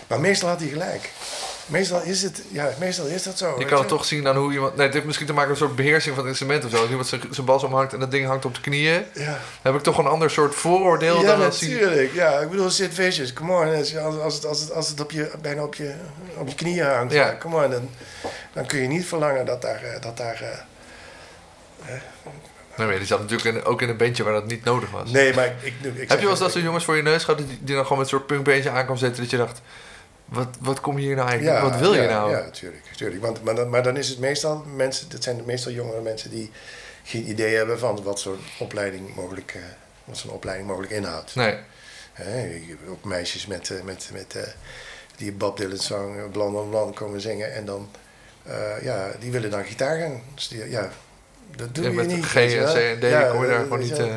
maar meestal had hij gelijk. Meestal is het, ja, meestal is dat zo. Je kan het toch zien aan hoe iemand... Nee, het heeft misschien te maken met een soort beheersing van het instrument of zo. Als iemand zijn, bas omhangt en dat ding hangt op de knieën... Ja. dan heb ik toch een ander soort vooroordeel Ja, dan natuurlijk. Ja, ik bedoel, Sid Vicious, come on. Als, als, als, het, als, het, als het op je, bijna op je, op je knieën hangt, Ja. ja. come on. Dan, dan kun je niet verlangen dat daar... eh, Dat daar eh, Nee, maar die zat natuurlijk in- ook in een bandje waar dat niet nodig was. nee, maar ik... ik, ik Heb je wel eens dat zo'n jongens voor je neus gehad... die, die dan gewoon met een soort punkbeentje aan kwam zetten... dat je dacht... Wat, wat kom je hier nou eigenlijk? wat wil ja, je nou? Ja, natuurlijk. natuurlijk. Want, maar, dan, maar dan is het meestal mensen... Dat zijn meestal jongere mensen die geen idee hebben van wat zo'n opleiding mogelijk... eh, wat zo'n opleiding mogelijk inhoudt. Nee. Hebt ook meisjes met, eh, met, met, eh, die Bob Dylan eh, Blond on Blond komen zingen en dan, ja, die willen dan gitaar gaan studeren. Ja, dat doe Ja, je met niet. G en. C en D kom je daar gewoon niet. Dat,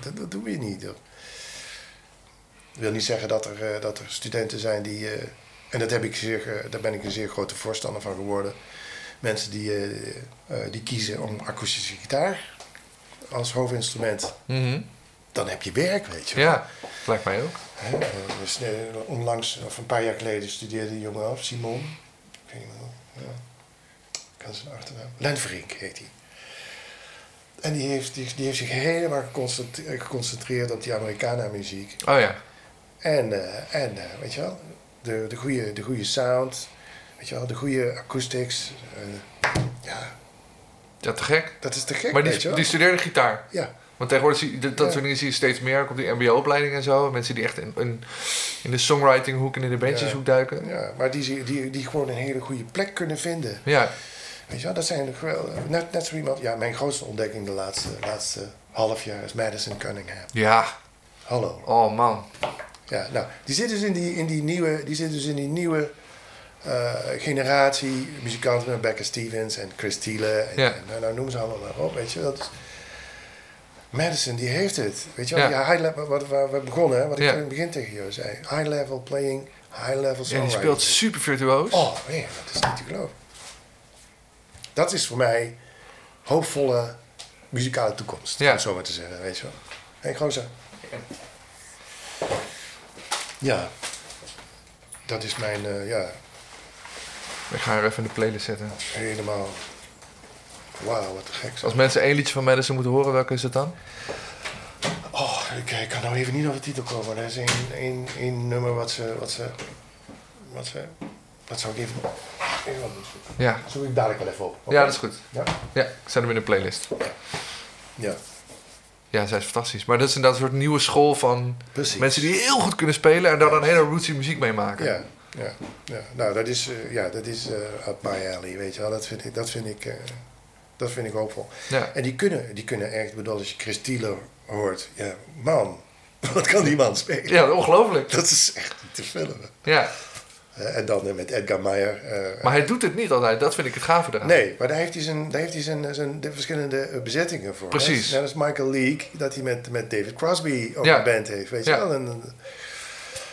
dat, dat doe je niet. Ik wil niet zeggen dat er, eh, dat er studenten zijn die, eh, en dat heb ik zeer, daar ben ik een zeer grote voorstander van geworden. Mensen die, eh, die kiezen om akoestische gitaar als hoofdinstrument. Mhm. Dan heb je werk, weet je wel. Ja, lijkt mij ook. Dus, onlangs, of een paar jaar geleden, studeerde een jongen af, Simon. Ik weet niet meer, ja. Ik kan zijn achternaam. Lenverink heet hij. En die heeft, die, die heeft zich helemaal geconcentreerd, geconcentreerd op die Americana-muziek. Oh ja. En, eh, en eh, weet je wel, de, de, goede, de goede sound, weet je wel, de goede acoustics. eh, ja, Ja, te gek. dat is te gek, Maar weet die, je wel. die studeerde gitaar. Ja, Want tegenwoordig zie je, dat soort dingen zie je steeds meer. Ook op die mbo-opleiding en zo. Mensen die echt in, in, in de songwriting hoek en in de bandjeshoek duiken. ja, maar die, die, die gewoon een hele goede plek kunnen vinden. Ja. Weet je wel, dat zijn wel, net, net zo iemand, ja, mijn grootste ontdekking de laatste, laatste half jaar is Madison Cunningham. Ja. Hallo. Oh man. Ja, nou, die zit dus in die, in die nieuwe, die zit dus in die nieuwe eh, generatie muzikanten, Rebecca Stevens en Chris Thiele en, Ja. en nou, nou noem ze allemaal maar op, weet je. Dat is, Madison, die heeft het. Weet je wel, Ja. high level, wat, waar we begonnen, hè, wat ik Ja. in het begin tegen jou zei. High level playing, high level Ja, die songwriting. speelt super virtuoos. Oh, man, dat is niet te geloven. Dat is voor mij hoopvolle muzikale toekomst, Ja. om het zo maar te zeggen, weet je wel. Hé, hey, gozer. Ja. Dat is mijn, eh, ja, Ik ga haar even in de playlist zetten. helemaal... Wauw, wat gek. Als mensen één liedje van Madison moeten horen, welke is het dan? Oh, ik, ik kan nou even niet op de titel komen. Er is één, één, één nummer wat ze, wat ze, wat ze, dat zou ik even, even opzoeken. Ja. Zoek ik dadelijk wel even op. Ja, dat is goed. Ja? Ja, ik zet hem in de playlist. Ja, Ja, zij is fantastisch. Maar dat is inderdaad een soort nieuwe school van precies. mensen die heel goed kunnen spelen en daar dan hele rootsy muziek mee maken. Ja, ja, ja. Nou, dat is, eh, ja, dat is eh up my alley, weet je wel. Dat vind ik, dat vind ik, eh, dat vind ik hoopvol. Ja. En die kunnen, die kunnen echt, ik bedoel, als je Chris hoort, ja, man, wat kan die man spelen? Ja, ongelooflijk. Dat is echt te filmen. Ja. Eh, en dan eh, met Edgar Meyer. eh, Maar hij doet het niet altijd. Dat vind ik het gave eraan. Nee, maar daar heeft hij zijn, daar heeft hij zijn, zijn de verschillende bezettingen voor. Precies. Net als Michael Leake, dat hij met, met David Crosby ook Ja. een band heeft, weet je Ja. wel. En,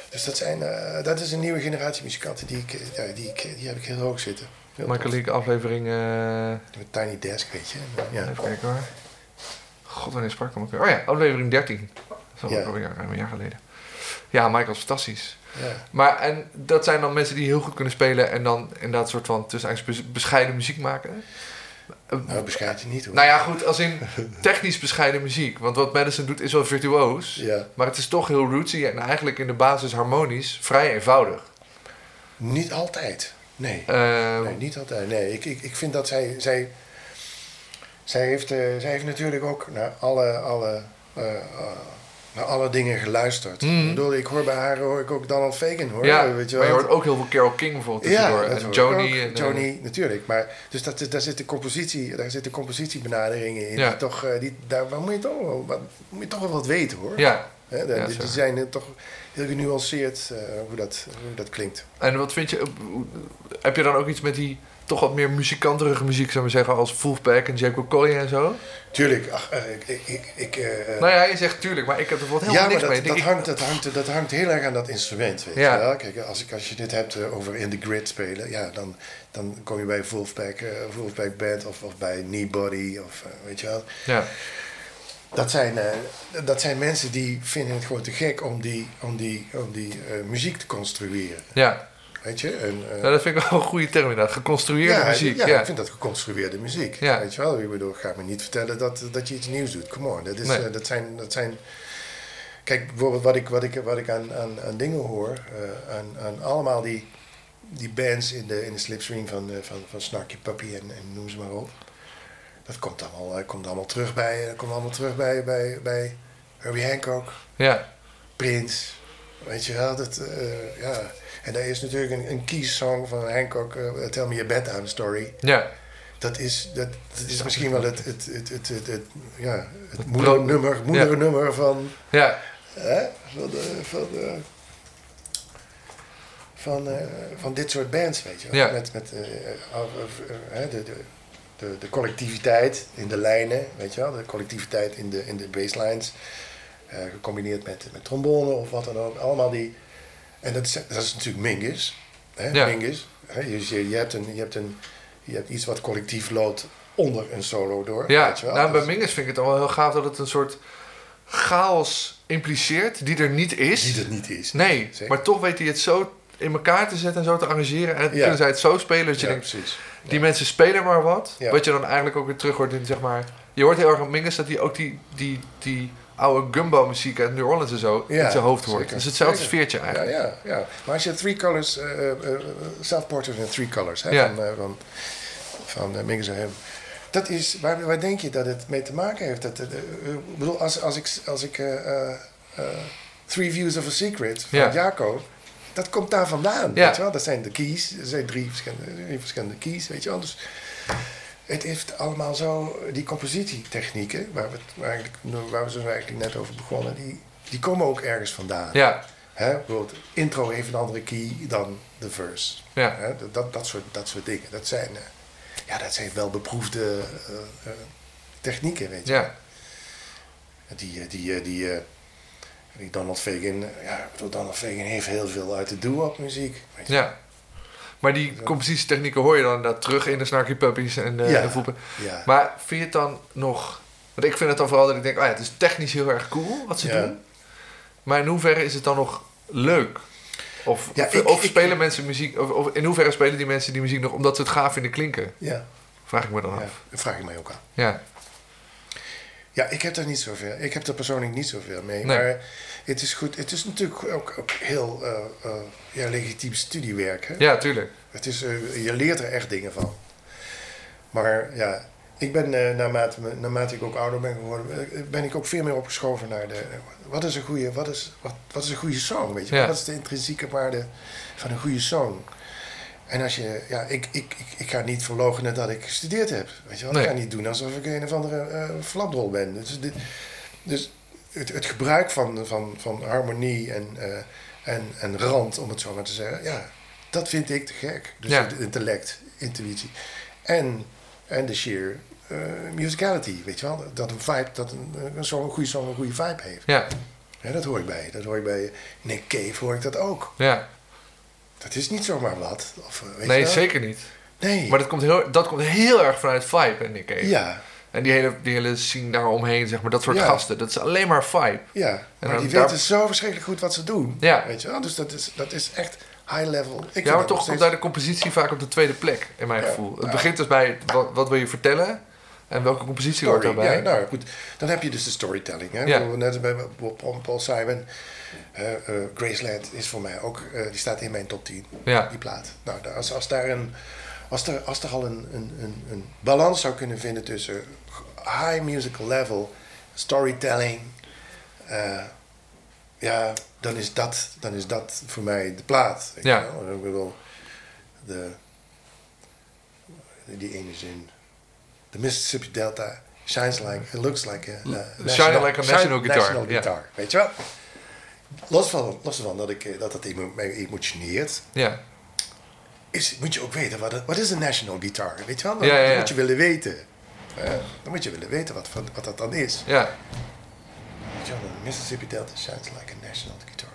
dus dat, zijn, dat is een nieuwe generatie muzikanten, die, ik, ja, die, ik, die heb ik heel hoog zitten. Heel Michael. League aflevering... Met Tiny Desk, weet je. Ja. Even kijken hoor. God, wanneer sprak ik hem ook weer? Oh ja, aflevering 13. Dat is al Ja. ook alweer ruim een jaar geleden. Ja, Michael is fantastisch. Ja. Maar en dat zijn dan mensen die heel goed kunnen spelen en dan inderdaad soort van tussen bescheiden muziek maken. Nou, bescheidt je niet hoor. Nou ja, goed, als in technisch bescheiden muziek. Want wat Madison doet is wel virtuoos. Ja. Maar het is toch heel rootsy en eigenlijk in de basis harmonisch vrij eenvoudig. Niet altijd. Nee. Eh, Nee, niet altijd. Nee, ik, ik, ik vind dat zij. Zij, zij, heeft, eh, zij heeft natuurlijk ook naar alle, alle, eh, eh, naar alle dingen geluisterd. Mhm. Ik, bedoel, ik hoor bij haar hoor ik ook Donald Fagan hoor. ja, weet je maar je wel. hoort ook heel veel Carole King bijvoorbeeld tussendoor. en Joni. ook. En, eh, Joni, natuurlijk. Maar, dus dat, daar zitten compositie, daar zitten compositiebenaderingen in. Ja. Die toch, eh, die, daar waar moet je, toch wel, wat, moet je toch wel wat weten hoor. Ja, de- Ja, die, zijn eh, toch heel genuanceerd hoe, dat, hoe dat klinkt. en wat vind je... Heb je dan ook iets met die toch wat meer muzikanterige muziek, zou ik zeggen, als Wolfpack en Jacob Collier en zo? Tuurlijk, ach, eh, ik, ik, ik, eh, nou ja, je zegt tuurlijk, maar ik heb er bijvoorbeeld helemaal ja, niks dat, mee. dat, Ik- hangt, dat, hangt, dat hangt heel erg aan dat instrument, weet Ja. je wel. Kijk, als, ik, als je dit hebt eh, over in the grid spelen, ja, dan, dan kom je bij Wolfpack, Wolfpack Band of, of bij Kneebody, of weet je wel. Ja, Dat zijn, dat zijn mensen die vinden het gewoon te gek om die, om die, om die muziek te construeren, ja. Weet je. En, eh, Nou, dat vind ik wel een goede term inderdaad. Geconstrueerde ja, muziek. Ja, Ja, ik vind dat geconstrueerde muziek. Ja. Weet je wel? Ik bedoel, ga me niet vertellen dat, dat je iets nieuws doet. Come on. Dat, is, Nee. eh, dat, zijn, dat zijn... Kijk, bijvoorbeeld wat ik, wat ik, wat ik aan, aan, aan dingen hoor. eh, aan, aan allemaal die, die bands in de, in de slipstream van, van, van Snarky Puppy en, en noem ze maar op. Dat komt allemaal, komt allemaal terug bij, dat komt allemaal terug bij, bij, bij Herbie Hancock, ja. Prince. Weet je wel, dat, ja. En daar is natuurlijk een, een key song van Hancock, eh, Tell Me a Bedtime Story. ja. Dat is, dat, dat is misschien wel het, het, het, het, het, het- ja, het moedernummer, moedernummer van, ja. hè, van, de, van, de, van, eh, van dit soort bands, weet je wel. Ja. Met, met hè, de, de, de, de collectiviteit in de lijnen, weet je wel. De collectiviteit in de, in de basslines. eh, gecombineerd met, met trombone of wat dan ook. Allemaal die... En dat is, dat is natuurlijk Mingus. Hè, Ja. Mingus. Hè, je, je, hebt een, je, hebt een, je hebt iets wat collectief loopt onder een solo door. Ja, weet je wel. nou, bij Mingus vind ik het wel heel gaaf dat het een soort chaos impliceert die er niet is. Die het niet is. Nee, Zeker. maar toch weet hij het zo in elkaar te zetten en zo te arrangeren. En Ja. kunnen zij het zo spelen dat je Ja, denkt, precies. die mensen spelen maar wat. Wat je dan eigenlijk ook weer terug hoort in, zeg maar... Je hoort heel erg aan Mingus dat hij ook die, die, die oude gumbo muziek uit New Orleans en zo Ja, in zijn hoofd hoort. zeker. Dus hetzelfde Zeker. sfeertje Ja, eigenlijk. ja, ja. Maar als je Three Colors, eh eh, Self-Portrait in Three Colors, hè, Ja. van, eh, van, van Mingus en hem. Dat is, waar, waar denk je dat het mee te maken heeft? Dat, ik bedoel, als, als ik, als ik Three Views of a Secret van Ja. Jaco, dat komt daar vandaan. Ja. Weet je wel? Dat zijn de keys, dat zijn drie verschillende, drie verschillende keys, weet je wel. Dus het heeft allemaal zo, die compositietechnieken, waar we, eigenlijk, waar we zo eigenlijk net over begonnen, die, die komen ook ergens vandaan. Ja, Hè, bijvoorbeeld, intro heeft een andere key dan de verse. ja. Hè, dat- dat, dat, soort, dat soort dingen. Dat zijn, eh, ja, dat zijn wel beproefde eh, eh, technieken, weet je. ja. Die, die, die, die Donald Fagan, ja, Donald Fagan heeft heel veel uit de doo-wop muziek. Weet je. Ja. Maar die compositietechnieken hoor je dan inderdaad terug in de Snarky Puppies en de, Ja. Voepen. Ja. Maar vind je het dan nog... Want ik vind het dan vooral dat ik denk, oh ja, het is technisch heel erg cool wat ze Ja. doen. Maar in hoeverre is het dan nog leuk? Of, Ja, of, ik- of ik- spelen mensen muziek... Of, of in hoeverre spelen die mensen die muziek nog omdat ze het gaaf vinden klinken? ja, Vraag ik me dan af. dat vraag ik mij ook aan. Ja. Ja, ik heb daar niet zoveel. Ik heb er persoonlijk niet zoveel mee. Nee. Maar het is goed. Het is natuurlijk ook, ook heel eh, eh, ja, legitiem studiewerk. Hè? ja, tuurlijk. Het is, eh, je leert er echt dingen van. Maar ja, ik ben naarmate, naarmate ik ook ouder ben geworden, ben ik ook veel meer opgeschoven naar de. Wat is een goede, wat is, wat, wat is een goede song? Weet je? Ja. Wat is de intrinsieke waarde van een goede song? En als je, ja, ik, ik, ik, ik ga niet verloochenen dat ik gestudeerd heb. Weet je wel? Nee. Ik ga niet doen alsof ik een of andere flapdrol ben. Dus, dit, dus het, het gebruik van, van, van harmonie en, eh, en, en rand, om het zo maar te zeggen, ja, dat vind ik te gek. Dus Ja. het intellect, intuïtie. En, en de sheer eh, musicality, weet je wel? Dat een vibe, dat een, een, song, een goede song een goede vibe heeft. Ja, Ja, dat hoor ik bij. Dat hoor ik bij Nick Cave, hoor ik dat ook. ja. Dat is niet zomaar wat. Of, eh, weet Nee, je zeker niet. Nee. Maar dat komt, heel, dat komt heel erg vanuit vibe, en ik even. ja, En die hele, die hele scene daaromheen, zeg maar, dat soort Ja. gasten. Dat is alleen maar vibe. Ja, maar dan die daar- weten zo verschrikkelijk goed wat ze doen. Ja. Weet je wel? Dus dat is, dat is echt high level. Ik Ja, maar toch nog komt steeds- daar de compositie vaak op de tweede plek, in mijn Ja. gevoel. Het Ja. begint dus bij wat, wat wil je vertellen en welke compositie hoort daarbij. Ja, nou goed. Dan heb je dus de storytelling. Hè? Ja. Net als bij Paul, Simon. eh eh, Graceland is voor mij ook, eh, die staat in mijn top 10. Ja. Die plaat. Nou, als, als daar een, als er, als er al een, een, een, een balans zou kunnen vinden tussen high musical level, storytelling, eh, ja, dan is, dat, dan is dat voor mij de plaat. Ja. Ik bedoel, de, die ene zin. The Mississippi Delta shines like, it looks like a, a Shine like a national guitar, national guitar. Weet je wel? Los van, los van dat, ik, eh, dat mij emotioneert, Ja. is, moet je ook weten, wat, wat is een national guitar? Weet je wel? Ja, ja. moet je willen weten. Eh, dan moet je willen weten wat, wat, dat dan is. ja. De Mississippi Delta shines like a national guitar.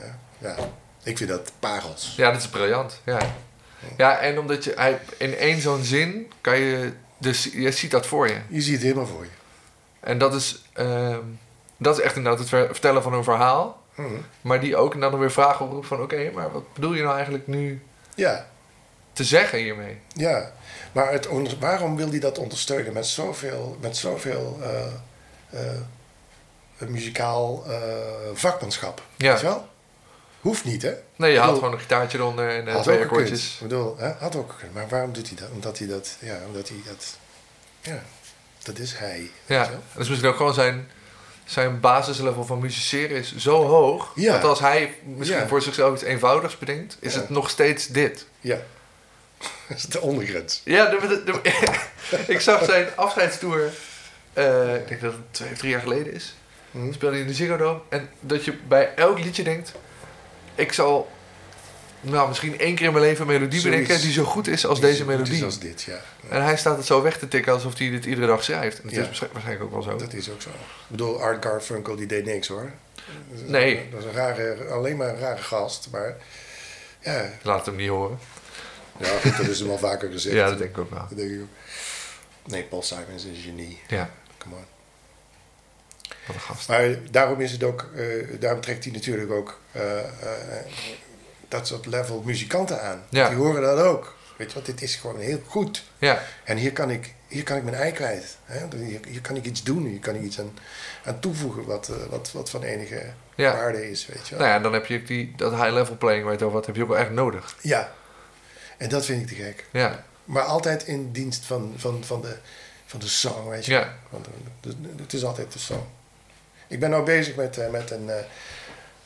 Ja, ja. ik vind dat parels. Ja, dat is briljant. Ja. ja, en omdat je hij, in één zo'n zin kan je. Dus je ziet dat voor je. Je ziet het helemaal voor je. En dat is, ehm, dat is echt inderdaad het ver- vertellen van een verhaal. Mhm. Maar die ook dan weer vragen oproept van... Oké, maar wat bedoel je nou eigenlijk nu Ja, te zeggen hiermee? ja. Maar het onder- waarom wil hij dat ondersteunen met zoveel, met zoveel eh, muzikaal eh, vakmanschap? Ja. Weet je wel? Hoeft niet, hè? Nee, je haalt gewoon een gitaartje eronder en twee akkoordjes. Ik bedoel, hè? had ook gekund. Maar waarom doet hij dat? Omdat hij dat, ja, omdat hij dat, ja, dat is hij. Ja, dat is misschien ook gewoon zijn, zijn basislevel van musiceren is zo hoog... Ja. dat als hij misschien Ja. voor zichzelf iets eenvoudigs bedenkt... is Ja. het nog steeds dit. Ja. Dat is de ondergrens. Ja, de, de- de- ik zag zijn afscheidstour... eh, ik denk dat het twee of drie jaar geleden is. Mhm. speelde hij in de Ziggo Dome. En dat je bij elk liedje denkt... Ik zal nou, misschien één keer in mijn leven een melodie Zoiets. bedenken... die zo goed is als Die deze die is melodie. als dit, ja. En hij staat het zo weg te tikken alsof hij dit iedere dag schrijft. En dat Ja. is waarsch- waarschijnlijk ook wel zo. Dat is ook zo. Ik bedoel, Art Garfunkel die deed niks hoor. Nee. Dat is een rare, alleen maar een rare gast. Maar ja, Laat het hem niet horen. Ja goed, dat is hem al vaker gezegd. Ja, dat denk ik ook wel. Dat denk ik ook. Nee, Paul Simon is een genie. Ja, Come on. wat een gast. Maar daarom is het ook, eh, daarom trekt hij natuurlijk ook eh, eh, dat soort level muzikanten aan. Ja. Die horen dat ook. Weet je wat, dit is gewoon heel goed. Ja, En hier kan ik, hier kan ik mijn ei kwijt. Hè? Hier, hier kan ik iets doen, hier kan ik iets aan, aan toevoegen wat, wat, wat van enige Ja. waarde is. Weet je wel. nou ja, dan heb je die, dat high-level playing, waar je het over had, heb je ook wel echt nodig. Ja, en dat vind ik te gek. Ja, Maar altijd in dienst van, van, van, de, van de song, weet je. Ja. Want, eh, het is altijd de song. Ik ben nou bezig met, eh, met een, eh,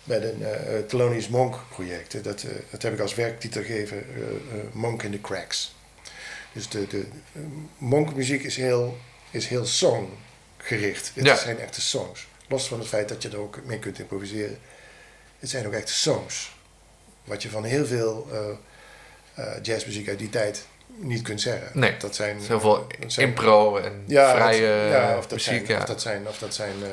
met een eh Thelonious Monk project. Dat, dat heb ik als werktitel gegeven, Monk in the Cracks. Dus de, de Monk-muziek is heel, is heel songgericht. Het Ja. zijn echte songs. Los van het feit dat je er ook mee kunt improviseren. Het zijn ook echte songs. Wat je van heel veel jazzmuziek uit die tijd niet kunt zeggen. Nee, dat zijn, is heel veel dat zijn- impro en ja, vrije dat- ja, of dat muziek. zijn, ja. Of dat zijn, of dat zijn eh,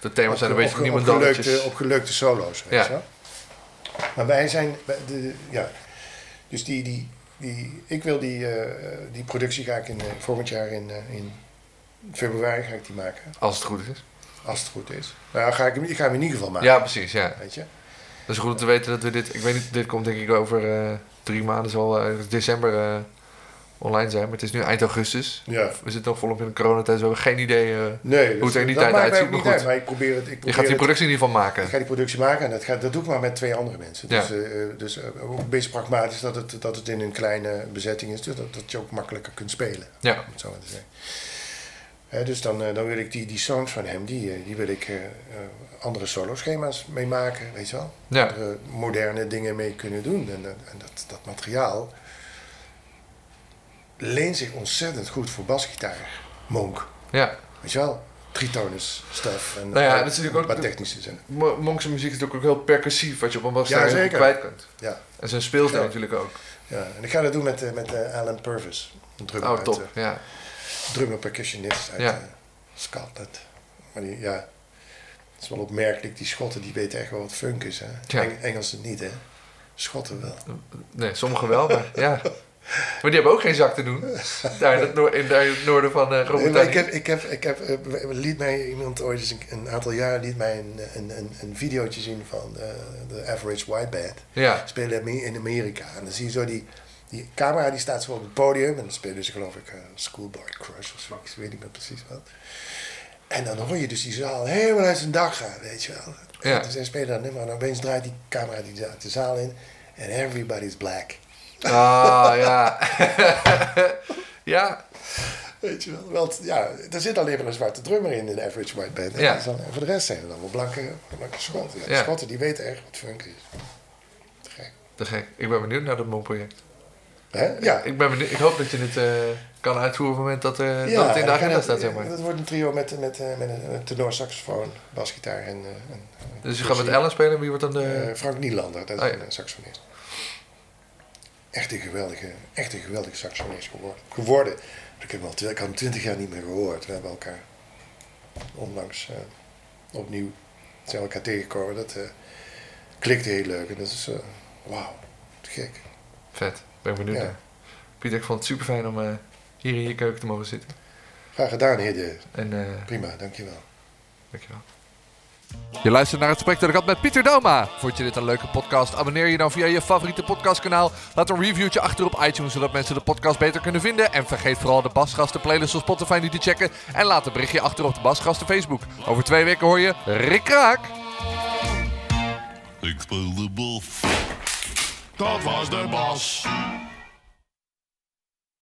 de thema's zijn een beetje niemand opgeleukte, opgeleukte solo's. Weet Ja. Maar wij zijn, de, ja, dus die, die, die, ik wil die, eh, die productie ga ik in, eh, volgend jaar in, eh, in februari ga ik die maken, Als het goed is. als het goed is. Nou, ga ik, ik ga hem in ieder geval maken, Ja, precies. Ja. weet je. Het is goed om te weten dat we dit... Ik weet niet, dit komt denk ik over eh, drie maanden zal eh, december eh, online zijn. Maar het is nu eind augustus. Ja. We zitten nog volop in de coronatijd. Dus we hebben geen idee... Nee, Hoe het er in die tijd uitziet, maar uit, maar ik probeer het. Ik probeer je gaat die het- productie in ieder geval maken. Ik ga die productie maken en dat, ga, dat doe ik maar met twee andere mensen. Ja. Dus, eh, dus ook een beetje pragmatisch dat het, dat het in een kleine bezetting is, dus dat, dat je ook makkelijker kunt spelen. Ja. Om het zo maar te zeggen. Dus dan, dan wil ik die, die songs van hem, die, die wil ik andere solo-schema's mee maken, weet je wel. Ja. Andere moderne dingen mee kunnen doen. En, dat- en dat, dat materiaal leent zich ontzettend goed voor basgitaar. Monk, Ja. weet je wel. Tritonus stuff en Nou ja, eh, dat is natuurlijk ook- wat technische zin. Mo- Monk's muziek is natuurlijk ook heel percussief. Wat je op een basgitaar Ja, kwijt kunt. Ja. En zijn speelstijl Ja. natuurlijk ook. Ja, en ik ga dat doen met, eh, met eh, Alan Purvis. Een drummer, Oh, uit, top. eh, Ja. drummer percussionist uit Ja. eh, Scotland. Maar die, ja, is wel opmerkelijk. Die Schotten die weten echt wel wat funk is. Hè? Ja. Eng- Engelsen niet, hè? Schotten wel. Nee, sommigen wel, maar ja. Maar die hebben ook geen zak te doen. Daar in het, noor- in, daar in het noorden van Nee, Groot-Brittannië. ik heb, ik heb, ik heb, eh, liet mij iemand ooit eens een, een aantal jaar liet mij een, een, een, een videootje zien van eh, de Average White Band. Ja. Spelen in Amerika. En dan zie je zo die, die camera die staat zo op het podium. En dan spelen ze geloof ik Schoolboy Crush of zo. Ik weet niet meer precies wat. En dan hoor je dus die zaal helemaal uit zijn dak gaan, weet je wel. Ja. En zij spelen dat nummer en opeens draait die camera die, de zaal in. En everybody's black. Ah, ja. ja. Weet je wel. Want ja, er zit alleen maar een zwarte drummer in in de Average White Band. En Ja. dan- en voor de rest zijn het allemaal blanke, blanke Schotten. Ja. Schotten die weten echt wat funk is. Te gek. Te gek. Ik ben benieuwd naar dat MON-project. Hè? Ja. Ik, ben benieuwd, ik hoop dat je het eh, kan uitvoeren op het moment dat, eh, Ja, dat het in de en agenda staat, zeg maar. Dat wordt een trio met, met, eh, met een, tenor saxofoon, basgitaar en... en Dus je gaat met Ellen spelen, wie wordt dan de... Frank Nielander, dat is Oh, ja. een saxofonist. Echt een geweldige, echt een geweldige saxofonist geworden. geworden. Ik heb hem al ik had hem twintig jaar niet meer gehoord. We hebben elkaar onlangs opnieuw zijn we elkaar tegengekomen. Dat eh, klikte heel leuk. En dat is, eh, wauw, gek. Vet, ben ik benieuwd Ja. Pieter, ik vond het super fijn om eh, hier in je keuken te mogen zitten. Graag gedaan, Hidde. En eh Prima, dankjewel. dankjewel. Je luistert naar het gesprek dat ik had met Pieter Doma. Vond je dit een leuke podcast? Abonneer je dan via je favoriete podcastkanaal. Laat een reviewtje achter op iTunes, zodat mensen de podcast beter kunnen vinden. En vergeet vooral de Basgasten playlist op Spotify niet te checken. En laat een berichtje achter op de Basgasten Facebook. Over twee weken hoor je Rick Kraak. Ik speel de bof. Dat was de bas.